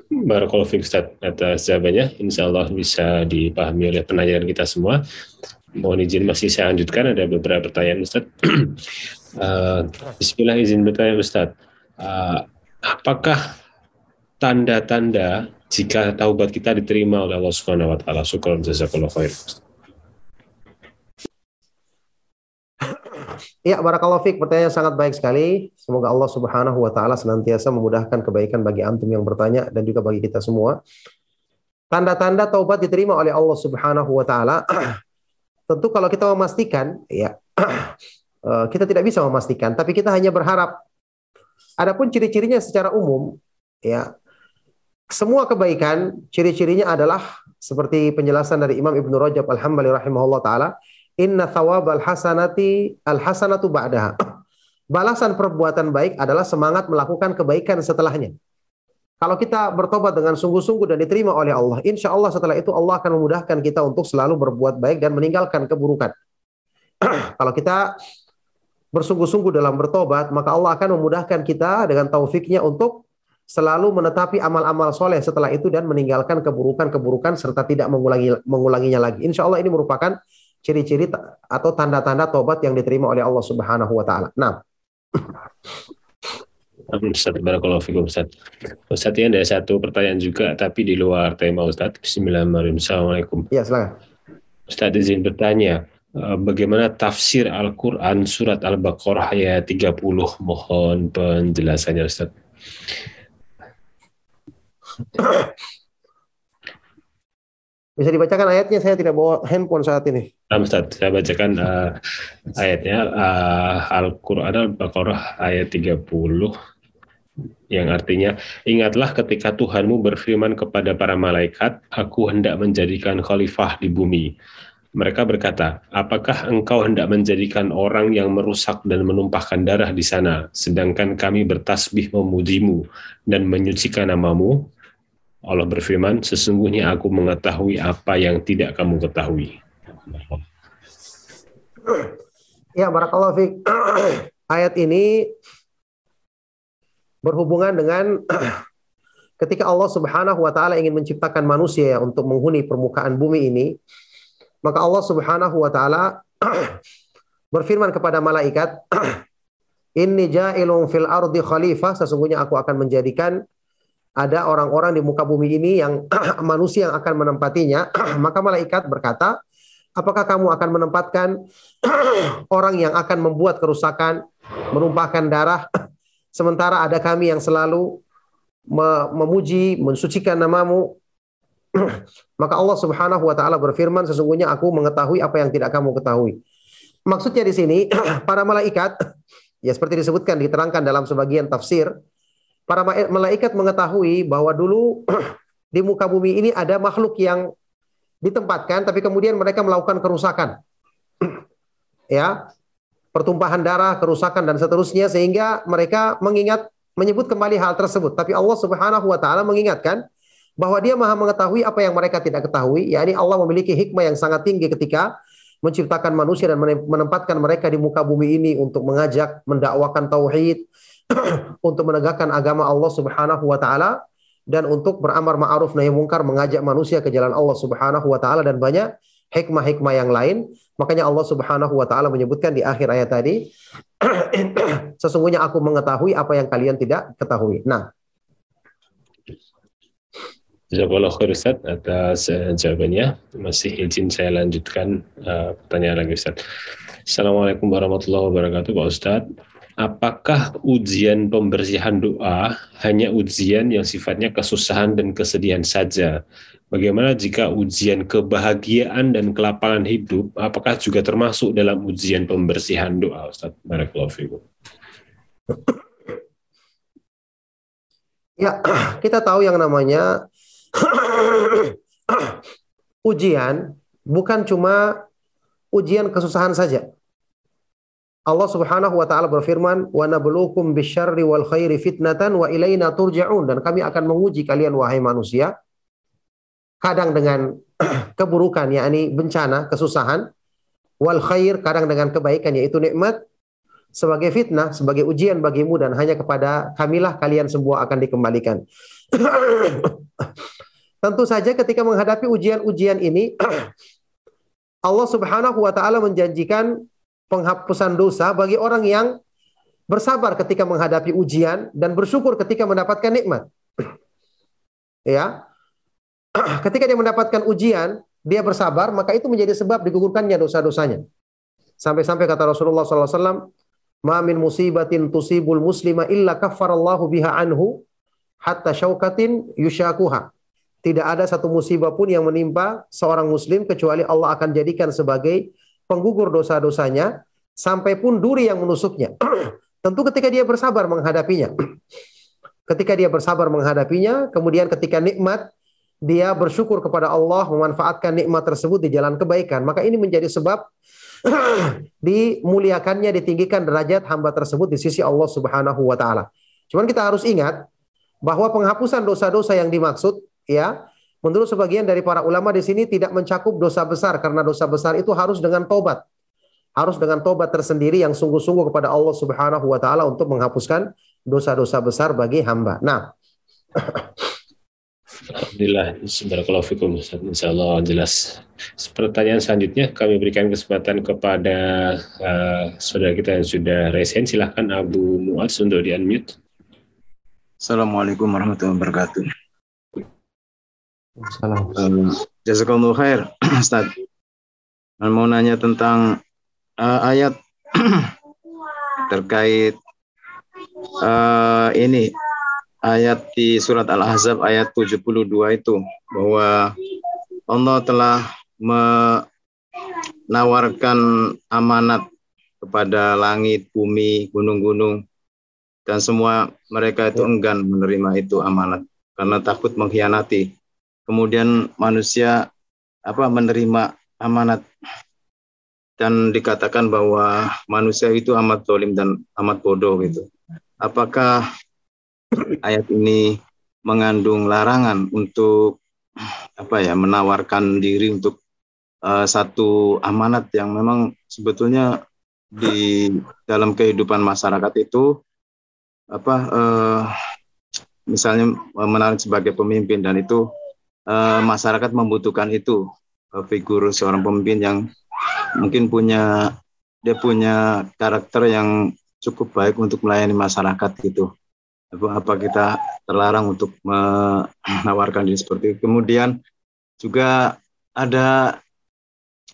Barakallahu fiik Ustaz atas jawabannya. Insya Allah bisa dipahami oleh penanyaan kita semua. Mohon izin masih saya lanjutkan, ada beberapa pertanyaan Ustaz. uh, (clears throat) Bismillah izin bertanya Ustaz. Uh, apakah tanda-tanda jika taubat kita diterima oleh Allah Subhanahu wa taala? Syukur jazakallahu khair. Ya, barakallahu fiik. Pertanyaan sangat baik sekali. Semoga Allah Subhanahu wa taala senantiasa memudahkan kebaikan bagi antum yang bertanya dan juga bagi kita semua. Tanda-tanda taubat diterima oleh Allah Subhanahu wa taala. (clears throat) Tentu kalau kita memastikan, ya (clears throat) eh, kita tidak bisa memastikan, tapi kita hanya berharap. Adapun ciri-cirinya secara umum, ya semua kebaikan ciri-cirinya adalah seperti penjelasan dari Imam Ibnu Rajab Al-Hambali rahimahullah taala, Inna thawabal hasanati al hasanatu ba'daha. (clears throat) Balasan perbuatan baik adalah semangat melakukan kebaikan setelahnya. Kalau kita bertobat dengan sungguh-sungguh dan diterima oleh Allah, insya Allah setelah itu Allah akan memudahkan kita untuk selalu berbuat baik dan meninggalkan keburukan. (clears throat) Kalau kita bersungguh-sungguh dalam bertobat, maka Allah akan memudahkan kita dengan taufiknya untuk selalu menetapi amal-amal soleh setelah itu dan meninggalkan keburukan-keburukan serta tidak mengulangi mengulanginya lagi. Insya Allah ini merupakan ciri-ciri atau tanda-tanda tobat yang diterima oleh Allah Subhanahu wa taala. Nah. Ustaz, Barakallahu fikum Ustaz. Ustaz ini ada satu pertanyaan juga tapi di luar tema Ustaz. Bismillahirrahmanirrahim. Assalamualaikum. Ya, silakan. Ustaz izin bertanya, eh, bagaimana tafsir Al-Quran surat Al-Baqarah ayat 30? Mohon penjelasannya Ustaz. (coughs) Bisa dibacakan ayatnya, saya tidak bawa handphone saat ini. Nah, Ustaz, saya bacakan eh, ayatnya eh, Al-Quran Al-Baqarah ayat 30 yang artinya ingatlah ketika Tuhanmu berfirman kepada para malaikat, aku hendak menjadikan khalifah di bumi. Mereka berkata, apakah engkau hendak menjadikan orang yang merusak dan menumpahkan darah di sana, sedangkan kami bertasbih memujimu dan menyucikan namamu? Allah berfirman, sesungguhnya aku mengetahui apa yang tidak kamu ketahui. Ya, barakallahu fiik. (clears throat) Ayat ini berhubungan dengan (clears throat) ketika Allah Subhanahu wa taala ingin menciptakan manusia ya, untuk menghuni permukaan bumi ini, maka Allah Subhanahu wa taala (clears throat) berfirman kepada malaikat, "Inni ja'ilun fil ardi khalifah, sesungguhnya aku akan menjadikan ada orang-orang di muka bumi ini yang (clears throat) manusia yang akan menempatinya." (clears throat) maka malaikat berkata, "Apakah kamu akan menempatkan (clears throat) orang yang akan membuat kerusakan, menumpahkan darah sementara ada kami yang selalu memuji, mensucikan namamu?" Maka Allah Subhanahu wa taala berfirman, sesungguhnya aku mengetahui apa yang tidak kamu ketahui. Maksudnya di sini para malaikat ya seperti disebutkan diterangkan dalam sebagian tafsir, para malaikat mengetahui bahwa dulu (clears throat) di muka bumi ini ada makhluk yang ditempatkan tapi kemudian mereka melakukan kerusakan. (clears throat) ya, pertumpahan darah, kerusakan dan seterusnya sehingga mereka mengingat menyebut kembali hal tersebut. Tapi Allah Subhanahu wa taala mengingatkan bahwa dia maha mengetahui apa yang mereka tidak ketahui, yakni Allah memiliki hikmah yang sangat tinggi ketika menciptakan manusia dan menempatkan mereka di muka bumi ini untuk mengajak, mendakwakan tauhid, (coughs) untuk menegakkan agama Allah Subhanahu wa taala dan untuk beramar ma'ruf nahi mungkar mengajak manusia ke jalan Allah Subhanahu wa taala dan banyak hikmah-hikmah yang lain. Makanya Allah Subhanahu wa taala menyebutkan di akhir ayat tadi, (coughs) sesungguhnya aku mengetahui apa yang kalian tidak ketahui. Nah, Jazakallah khair Ustaz atas uh, jawabannya. Masih izin saya lanjutkan uh, pertanyaan lagi Ustaz. Assalamualaikum warahmatullahi wabarakatuh Pak Ustaz. Apakah ujian pembersihan doa hanya ujian yang sifatnya kesusahan dan kesedihan saja? Bagaimana jika ujian kebahagiaan dan kelapangan hidup, apakah juga termasuk dalam ujian pembersihan doa Ustaz? Barakallahu fikum. Ya, kita tahu yang namanya (coughs) ujian bukan cuma ujian kesusahan saja. Allah Subhanahu wa taala berfirman, "Wa nabluukum bisyarri wal khairi fitnatan wa ilaina turja'un." Dan kami akan menguji kalian wahai manusia kadang dengan (clears throat) keburukan yakni bencana, kesusahan, wal khair kadang dengan kebaikan yaitu nikmat sebagai fitnah, sebagai ujian bagimu dan hanya kepada kamilah kalian semua akan dikembalikan. (clears throat) Tentu saja ketika menghadapi ujian-ujian ini (clears throat) Allah Subhanahu wa taala menjanjikan penghapusan dosa bagi orang yang bersabar ketika menghadapi ujian dan bersyukur ketika mendapatkan nikmat. (clears throat) ya. (clears throat) ketika dia mendapatkan ujian, dia bersabar, maka itu menjadi sebab digugurkannya dosa-dosanya. Sampai-sampai kata Rasulullah SAW, Ma min musibatin tusibul muslima illa kaffarallahu biha anhu hatta syaukatin yushakuha. Tidak ada satu musibah pun yang menimpa seorang muslim kecuali Allah akan jadikan sebagai penggugur dosa-dosanya sampai pun duri yang menusuknya. (clears throat) Tentu ketika dia bersabar menghadapinya. (clears throat) ketika dia bersabar menghadapinya, kemudian ketika nikmat dia bersyukur kepada Allah memanfaatkan nikmat tersebut di jalan kebaikan, maka ini menjadi sebab (clears throat) dimuliakannya, ditinggikan derajat hamba tersebut di sisi Allah Subhanahu wa taala. Cuman kita harus ingat bahwa penghapusan dosa-dosa yang dimaksud ya menurut sebagian dari para ulama di sini tidak mencakup dosa besar karena dosa besar itu harus dengan tobat harus dengan tobat tersendiri yang sungguh-sungguh kepada Allah Subhanahu wa taala untuk menghapuskan dosa-dosa besar bagi hamba. Nah, Alhamdulillah, Barakallahu fikum Insya Allah jelas. Pertanyaan selanjutnya kami berikan kesempatan kepada uh, saudara kita yang sudah resen. Silahkan Abu Muaz untuk di-unmute. Assalamualaikum warahmatullahi wabarakatuh. Salam. Um, Jazakallahu khair, (clears throat) Ustaz. Saya mau nanya tentang uh, ayat (clears throat) terkait uh, ini ayat di surat Al-Ahzab ayat 72 itu bahwa Allah telah menawarkan amanat kepada langit, bumi, gunung-gunung dan semua mereka itu enggan menerima itu amanat karena takut mengkhianati. Kemudian manusia apa menerima amanat dan dikatakan bahwa manusia itu amat zalim dan amat bodoh gitu. Apakah ayat ini mengandung larangan untuk apa ya menawarkan diri untuk uh, satu amanat yang memang sebetulnya di dalam kehidupan masyarakat itu apa uh, misalnya menarik sebagai pemimpin dan itu uh, masyarakat membutuhkan itu. Uh, figur seorang pemimpin yang mungkin punya dia punya karakter yang cukup baik untuk melayani masyarakat gitu. Apa, kita terlarang untuk menawarkan diri seperti itu. Kemudian juga ada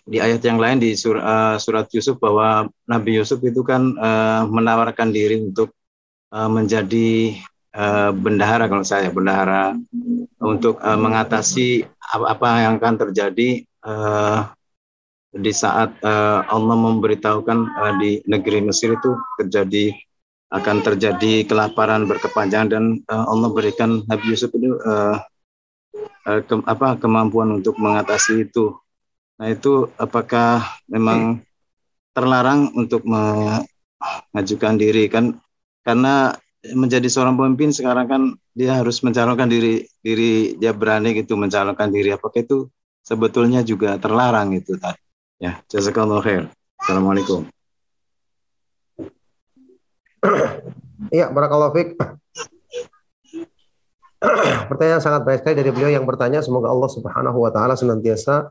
di ayat yang lain di sur, uh, surat Yusuf bahwa Nabi Yusuf itu kan uh, menawarkan diri untuk uh, menjadi uh, bendahara kalau saya bendahara untuk uh, mengatasi apa, apa yang akan terjadi uh, di saat uh, Allah memberitahukan uh, di negeri Mesir itu terjadi akan terjadi kelaparan berkepanjangan dan uh, Allah berikan Nabi Yusuf itu uh, uh, ke, apa kemampuan untuk mengatasi itu. Nah itu apakah memang terlarang untuk mengajukan diri kan karena menjadi seorang pemimpin sekarang kan dia harus mencalonkan diri diri dia berani gitu mencalonkan diri apakah itu sebetulnya juga terlarang itu tadi ya jazakallahu khair assalamualaikum Iya, barakallahu fiik. Pertanyaan sangat baik sekali dari beliau yang bertanya semoga Allah Subhanahu wa taala senantiasa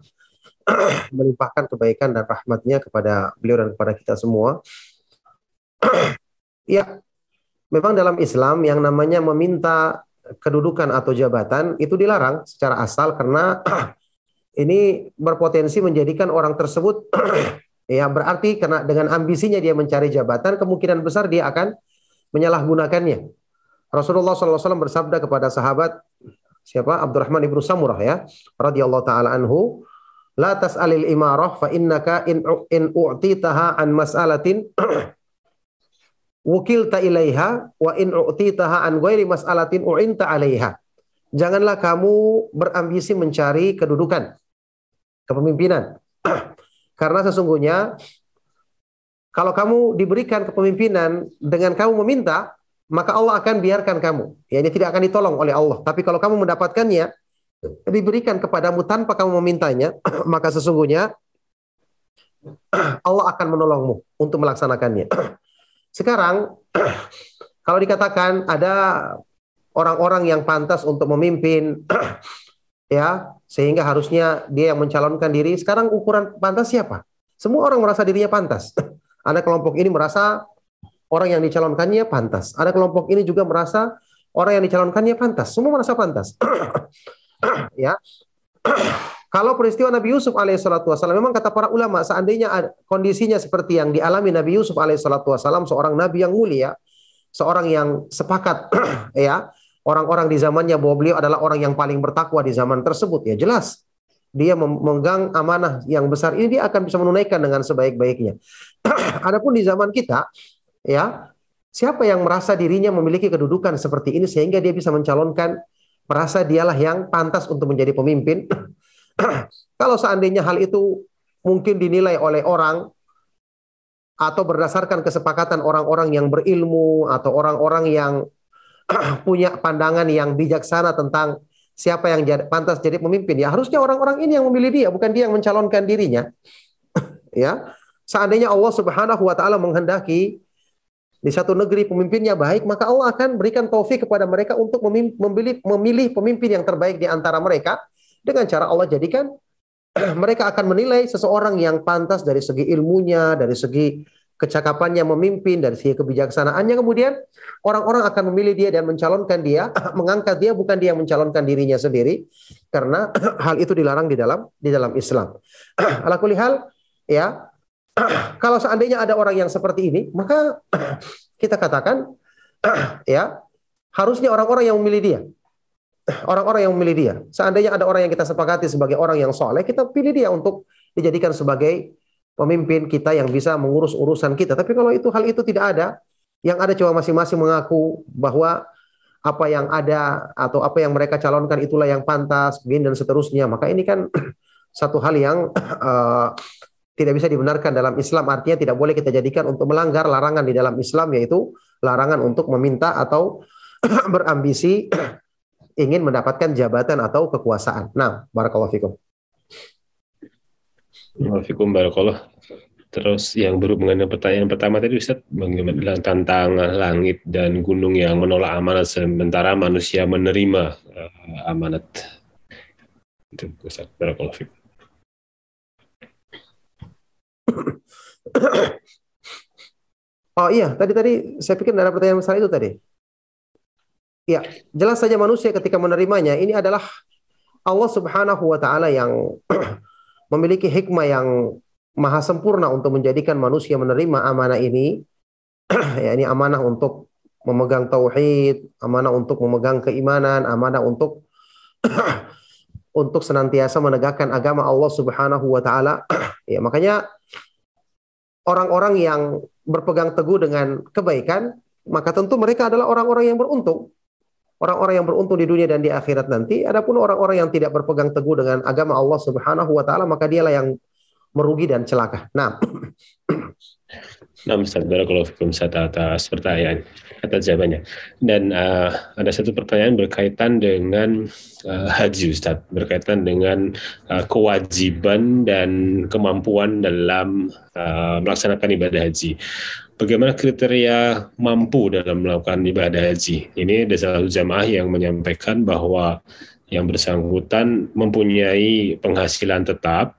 melimpahkan kebaikan dan rahmatnya kepada beliau dan kepada kita semua. ya, memang dalam Islam yang namanya meminta kedudukan atau jabatan itu dilarang secara asal karena (clears throat) ini berpotensi menjadikan orang tersebut (clears throat) ya berarti karena dengan ambisinya dia mencari jabatan kemungkinan besar dia akan menyalahgunakannya. Rasulullah SAW bersabda kepada sahabat siapa Abdurrahman ibnu Samurah ya radhiyallahu taala anhu la tas'alil imarah fa innaka in in u'titaha an mas'alatin (clears throat) wukilta ilaiha wa in u'titaha an ghairi mas'alatin u'inta alaiha. Janganlah kamu berambisi mencari kedudukan, kepemimpinan. (clears throat) Karena sesungguhnya kalau kamu diberikan kepemimpinan dengan kamu meminta, maka Allah akan biarkan kamu. Ya, ini tidak akan ditolong oleh Allah. Tapi kalau kamu mendapatkannya, diberikan kepadamu tanpa kamu memintanya, (clears throat) maka sesungguhnya (clears throat) Allah akan menolongmu untuk melaksanakannya. Sekarang (clears throat) kalau dikatakan ada orang-orang yang pantas untuk memimpin (clears throat) ya, sehingga harusnya dia yang mencalonkan diri, sekarang ukuran pantas siapa? Semua orang merasa dirinya pantas. (clears throat) Ada kelompok ini merasa orang yang dicalonkannya pantas. Ada kelompok ini juga merasa orang yang dicalonkannya pantas. Semua merasa pantas. ya. Kalau peristiwa Nabi Yusuf alaihissalatu wassalam, memang kata para ulama, seandainya kondisinya seperti yang dialami Nabi Yusuf alaihissalatu wassalam, seorang Nabi yang mulia, seorang yang sepakat, (clears throat) ya, orang-orang di zamannya bahwa beliau adalah orang yang paling bertakwa di zaman tersebut, ya jelas dia memegang amanah yang besar ini dia akan bisa menunaikan dengan sebaik-baiknya. (clears throat) Adapun di zaman kita, ya siapa yang merasa dirinya memiliki kedudukan seperti ini sehingga dia bisa mencalonkan merasa dialah yang pantas untuk menjadi pemimpin (clears throat) (clears throat) Kalau seandainya hal itu mungkin dinilai oleh orang atau berdasarkan kesepakatan orang-orang yang berilmu atau orang-orang yang (clears throat) punya pandangan yang bijaksana tentang siapa yang jadi, pantas jadi pemimpin ya harusnya orang-orang ini yang memilih dia bukan dia yang mencalonkan dirinya. (clears throat) Ya seandainya Allah Subhanahu wa taala menghendaki di satu negeri pemimpinnya baik maka Allah akan berikan taufik kepada mereka untuk memilih memilih pemimpin yang terbaik di antara mereka dengan cara Allah jadikan (clears throat) mereka akan menilai seseorang yang pantas dari segi ilmunya, dari segi kecakapannya memimpin, dari segi kebijaksanaannya, kemudian orang-orang akan memilih dia dan mencalonkan dia, (clears throat) mengangkat dia bukan dia mencalonkan dirinya sendiri, karena (clears throat) hal itu dilarang di dalam di dalam Islam. Ala hal, ya, kalau seandainya ada orang yang seperti ini, maka kita katakan, ya, harusnya orang-orang yang memilih dia. Orang-orang yang memilih dia. Seandainya ada orang yang kita sepakati sebagai orang yang soleh, kita pilih dia untuk dijadikan sebagai pemimpin kita yang bisa mengurus urusan kita. Tapi kalau itu hal itu tidak ada, yang ada cuma masing-masing mengaku bahwa apa yang ada atau apa yang mereka calonkan itulah yang pantas, bin dan seterusnya. Maka ini kan (clears throat) satu hal yang uh, (clears throat) tidak bisa dibenarkan dalam Islam. Artinya tidak boleh kita jadikan untuk melanggar larangan di dalam Islam yaitu larangan untuk meminta atau (clears throat) berambisi ingin mendapatkan jabatan atau kekuasaan. Nah, barakallahu fikum. Waalaikumsalam Terus yang berhubungan dengan pertanyaan pertama tadi Ustaz, bagaimana tentang langit dan gunung yang menolak amanat sementara manusia menerima uh, amanat. Itu Ustaz, Barakallahu (coughs) Oh iya, tadi tadi saya pikir ada pertanyaan masalah itu tadi. Ya, jelas saja manusia ketika menerimanya ini adalah Allah Subhanahu wa taala yang (clears throat) memiliki hikmah yang maha sempurna untuk menjadikan manusia menerima amanah ini. (clears throat) ya, ini amanah untuk memegang tauhid, amanah untuk memegang keimanan, amanah untuk (clears throat) untuk senantiasa menegakkan agama Allah Subhanahu wa taala. ya, makanya orang-orang yang berpegang teguh dengan kebaikan, maka tentu mereka adalah orang-orang yang beruntung orang-orang yang beruntung di dunia dan di akhirat nanti. Adapun orang-orang yang tidak berpegang teguh dengan agama Allah Subhanahu wa taala, maka dialah yang merugi dan celaka. Nah, Nah, Ustaz kalau satu atas pertanyaan atas jawabannya. Dan uh, ada satu pertanyaan berkaitan dengan uh, haji Ustaz, berkaitan dengan uh, kewajiban dan kemampuan dalam uh, melaksanakan ibadah haji bagaimana kriteria mampu dalam melakukan ibadah haji. Ini ada salah satu jamaah yang menyampaikan bahwa yang bersangkutan mempunyai penghasilan tetap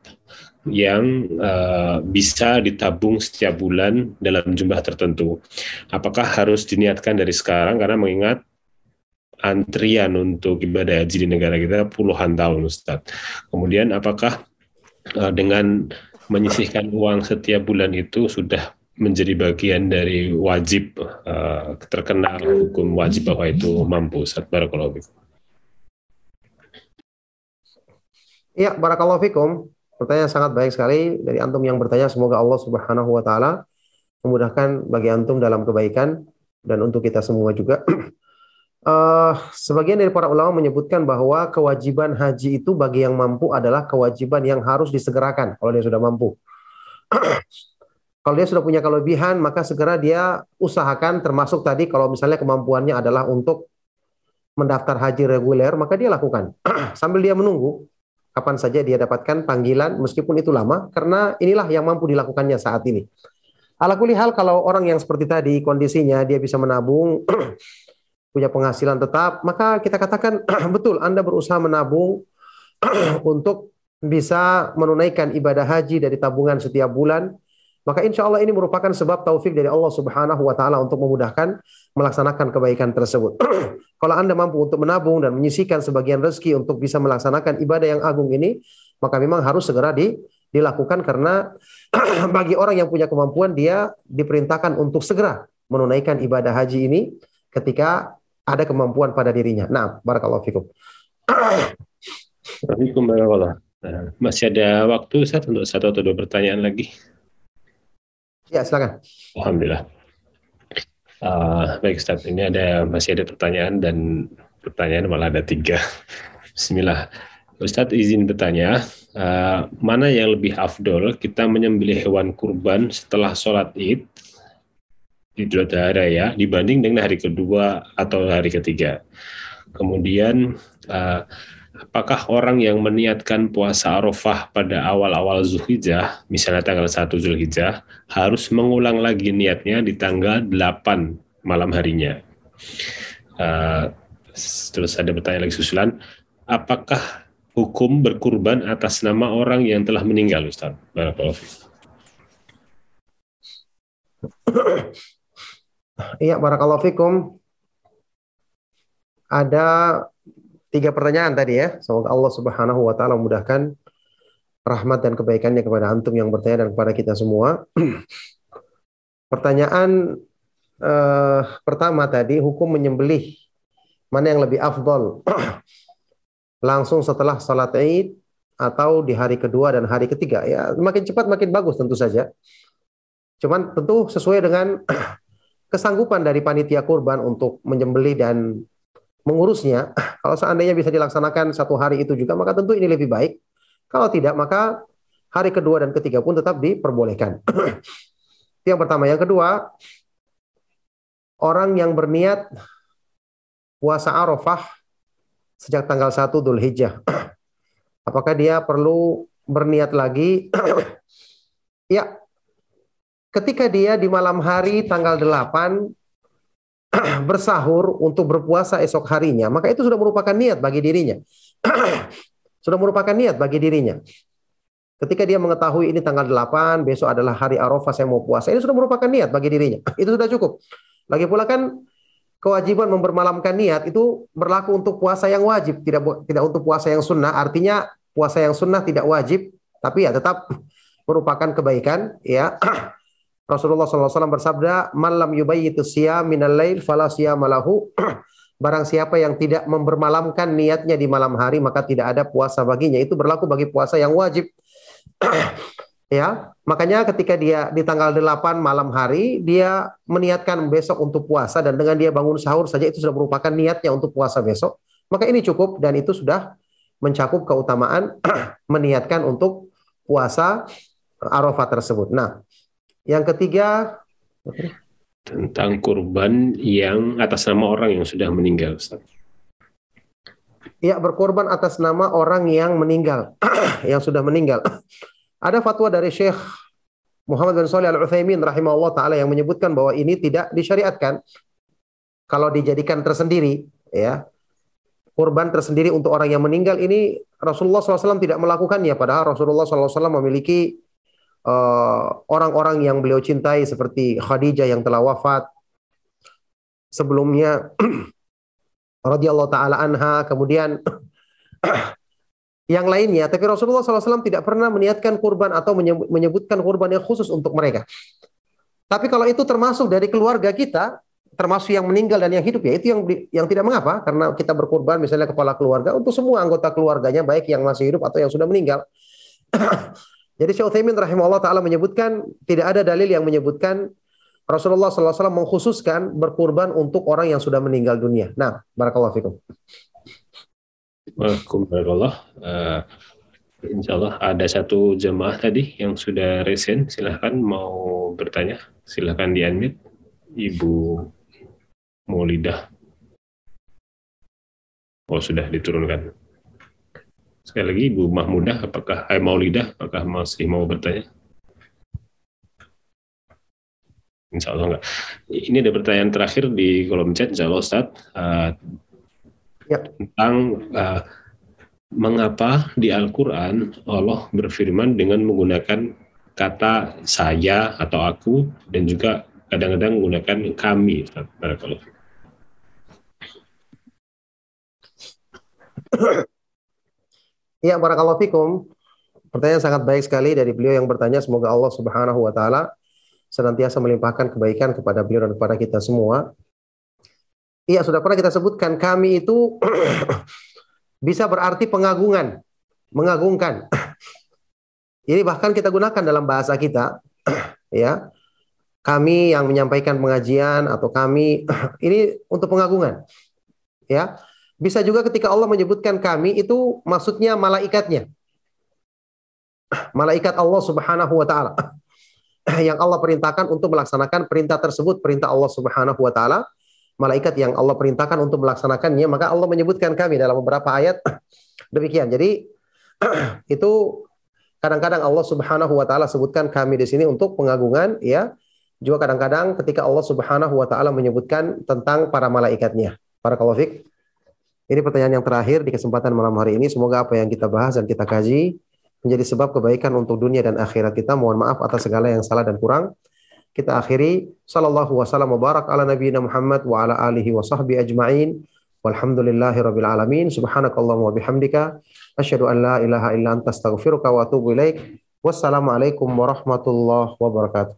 yang uh, bisa ditabung setiap bulan dalam jumlah tertentu. Apakah harus diniatkan dari sekarang karena mengingat antrian untuk ibadah haji di negara kita puluhan tahun Ustaz. Kemudian apakah uh, dengan menyisihkan uang setiap bulan itu sudah menjadi bagian dari wajib uh, terkenal hukum wajib bahwa itu mampu saat barakallahu fikum. Iya, barakallahu fikum. Pertanyaan sangat baik sekali dari antum yang bertanya. Semoga Allah Subhanahu wa taala memudahkan bagi antum dalam kebaikan dan untuk kita semua juga. uh, (clears throat) sebagian dari para ulama menyebutkan bahwa kewajiban haji itu bagi yang mampu adalah kewajiban yang harus disegerakan kalau dia sudah mampu. (clears throat) Kalau dia sudah punya kelebihan, maka segera dia usahakan termasuk tadi kalau misalnya kemampuannya adalah untuk mendaftar haji reguler, maka dia lakukan. (clears throat) Sambil dia menunggu kapan saja dia dapatkan panggilan meskipun itu lama karena inilah yang mampu dilakukannya saat ini. Ala hal kalau orang yang seperti tadi kondisinya dia bisa menabung (clears throat) punya penghasilan tetap, maka kita katakan (clears throat) betul Anda berusaha menabung untuk bisa menunaikan ibadah haji dari tabungan setiap bulan maka insya Allah ini merupakan sebab taufik dari Allah Subhanahu wa taala untuk memudahkan melaksanakan kebaikan tersebut. (clears throat) Kalau Anda mampu untuk menabung dan menyisikan sebagian rezeki untuk bisa melaksanakan ibadah yang agung ini, maka memang harus segera di, dilakukan karena (clears throat) bagi orang yang punya kemampuan dia diperintahkan untuk segera menunaikan ibadah haji ini ketika ada kemampuan pada dirinya. Nah, barakallahu fikum. Waalaikumsalam Masih ada waktu Ustaz untuk satu atau dua pertanyaan lagi. Ya, silakan. Alhamdulillah. Uh, baik Ustaz, ini ada masih ada pertanyaan dan pertanyaan malah ada tiga. (laughs) Bismillah. Ustadz izin bertanya, uh, mana yang lebih afdol kita menyembelih hewan kurban setelah sholat id Idul Adha ya dibanding dengan hari kedua atau hari ketiga. Kemudian uh, apakah orang yang meniatkan puasa Arafah pada awal-awal Zulhijjah, misalnya tanggal 1 Zulhijjah, harus mengulang lagi niatnya di tanggal 8 malam harinya. Uh, terus ada pertanyaan lagi susulan, apakah hukum berkurban atas nama orang yang telah meninggal, Ustaz? Barakallahu Iya, barakallahu fikum. Ada tiga pertanyaan tadi ya. Semoga Allah Subhanahu wa taala memudahkan rahmat dan kebaikannya kepada antum yang bertanya dan kepada kita semua. (clears throat) Pertanyaan eh, pertama tadi hukum menyembelih mana yang lebih afdol? (clears throat) Langsung setelah salat Id atau di hari kedua dan hari ketiga ya makin cepat makin bagus tentu saja. Cuman tentu sesuai dengan (clears throat) kesanggupan dari panitia kurban untuk menyembelih dan mengurusnya. Kalau seandainya bisa dilaksanakan satu hari itu juga maka tentu ini lebih baik. Kalau tidak maka hari kedua dan ketiga pun tetap diperbolehkan. (clears throat) Yang pertama. Yang kedua, orang yang berniat puasa Arafah sejak tanggal 1 Dhul Hijjah. Apakah dia perlu berniat lagi? (clears throat) ya, ketika dia di malam hari tanggal 8 (clears throat) bersahur untuk berpuasa esok harinya, maka itu sudah merupakan niat bagi dirinya. (clears throat) sudah merupakan niat bagi dirinya. Ketika dia mengetahui ini tanggal 8, besok adalah hari Arafah saya mau puasa, ini sudah merupakan niat bagi dirinya. (clears throat) Itu sudah cukup. Lagi pula kan kewajiban mempermalamkan niat itu berlaku untuk puasa yang wajib, tidak tidak untuk puasa yang sunnah. Artinya puasa yang sunnah tidak wajib, tapi ya tetap merupakan kebaikan. Ya, Rasulullah SAW bersabda, "Malam yubayyitu siyam minal lail fala siyamalahu." (clears throat) Barang siapa yang tidak mempermalamkan niatnya di malam hari, maka tidak ada puasa baginya. Itu berlaku bagi puasa yang wajib (clears throat) ya, makanya ketika dia di tanggal 8 malam hari dia meniatkan besok untuk puasa dan dengan dia bangun sahur saja itu sudah merupakan niatnya untuk puasa besok, maka ini cukup dan itu sudah mencakup keutamaan (clears throat) meniatkan untuk puasa Arafah tersebut. Nah, yang ketiga tentang kurban yang atas nama orang yang sudah meninggal, Ustaz. Ya, berkorban atas nama orang yang meninggal, (clears throat) yang sudah meninggal. (clears throat) Ada fatwa dari Syekh Muhammad bin Shalih Al-Utsaimin rahimahullah taala yang menyebutkan bahwa ini tidak disyariatkan kalau dijadikan tersendiri, ya. Kurban tersendiri untuk orang yang meninggal ini Rasulullah SAW tidak melakukannya, padahal Rasulullah SAW memiliki orang-orang uh, yang beliau cintai seperti Khadijah yang telah wafat sebelumnya (clears throat) radhiyallahu taala anha, kemudian (clears throat) yang lainnya, tapi Rasulullah SAW tidak pernah meniatkan kurban atau menyebutkan kurban yang khusus untuk mereka. Tapi kalau itu termasuk dari keluarga kita, termasuk yang meninggal dan yang hidup ya itu yang yang tidak mengapa karena kita berkurban misalnya kepala keluarga untuk semua anggota keluarganya baik yang masih hidup atau yang sudah meninggal. (clears throat) Jadi Syekh Utsaimin rahimahullah taala menyebutkan tidak ada dalil yang menyebutkan Rasulullah SAW mengkhususkan berkurban untuk orang yang sudah meninggal dunia. Nah, barakallahu fikum. Waalaikumsalam. Uh, insya Allah ada satu jemaah tadi yang sudah resen. Silahkan mau bertanya. Silahkan di unmute. Ibu Maulidah. Oh sudah diturunkan. Sekali lagi Ibu Mahmudah, apakah eh, Maulidah, apakah masih mau bertanya? Insya Allah enggak. Ini ada pertanyaan terakhir di kolom chat, Insya Allah Ustaz. Uh, ya. Tentang uh, mengapa di Al-Quran Allah berfirman dengan menggunakan kata saya atau aku dan juga kadang-kadang menggunakan kami. Barakallahu (coughs) Ya, barakallahu fikum. Pertanyaan sangat baik sekali dari beliau yang bertanya. Semoga Allah Subhanahu wa taala senantiasa melimpahkan kebaikan kepada beliau dan kepada kita semua. Iya, sudah pernah kita sebutkan kami itu (clears throat) bisa berarti pengagungan, mengagungkan. (clears throat) Jadi bahkan kita gunakan dalam bahasa kita, (clears throat) ya. Kami yang menyampaikan pengajian atau kami ini untuk pengagungan. Ya. Bisa juga ketika Allah menyebutkan kami itu maksudnya malaikatnya. Malaikat Allah Subhanahu wa taala. (clears throat) yang Allah perintahkan untuk melaksanakan perintah tersebut, perintah Allah Subhanahu wa taala, malaikat yang Allah perintahkan untuk melaksanakannya, maka Allah menyebutkan kami dalam beberapa ayat (clears throat) demikian. Jadi (clears throat) itu kadang-kadang Allah Subhanahu wa taala sebutkan kami di sini untuk pengagungan ya. Juga kadang-kadang ketika Allah Subhanahu wa taala menyebutkan tentang para malaikatnya. Para kalafik. Ini pertanyaan yang terakhir di kesempatan malam hari ini. Semoga apa yang kita bahas dan kita kaji menjadi sebab kebaikan untuk dunia dan akhirat kita. Mohon maaf atas segala yang salah dan kurang. Kita akhiri. Sallallahu wasallam mubarak ala nabiyina Muhammad wa ala alihi wa sahbihi ajma'in. Walhamdulillahi rabbil alamin. Subhanakallahumma wa bihamdika. Asyadu an la ilaha illa anta astaghfiruka wa atubu ilaik. Wassalamualaikum warahmatullahi wabarakatuh.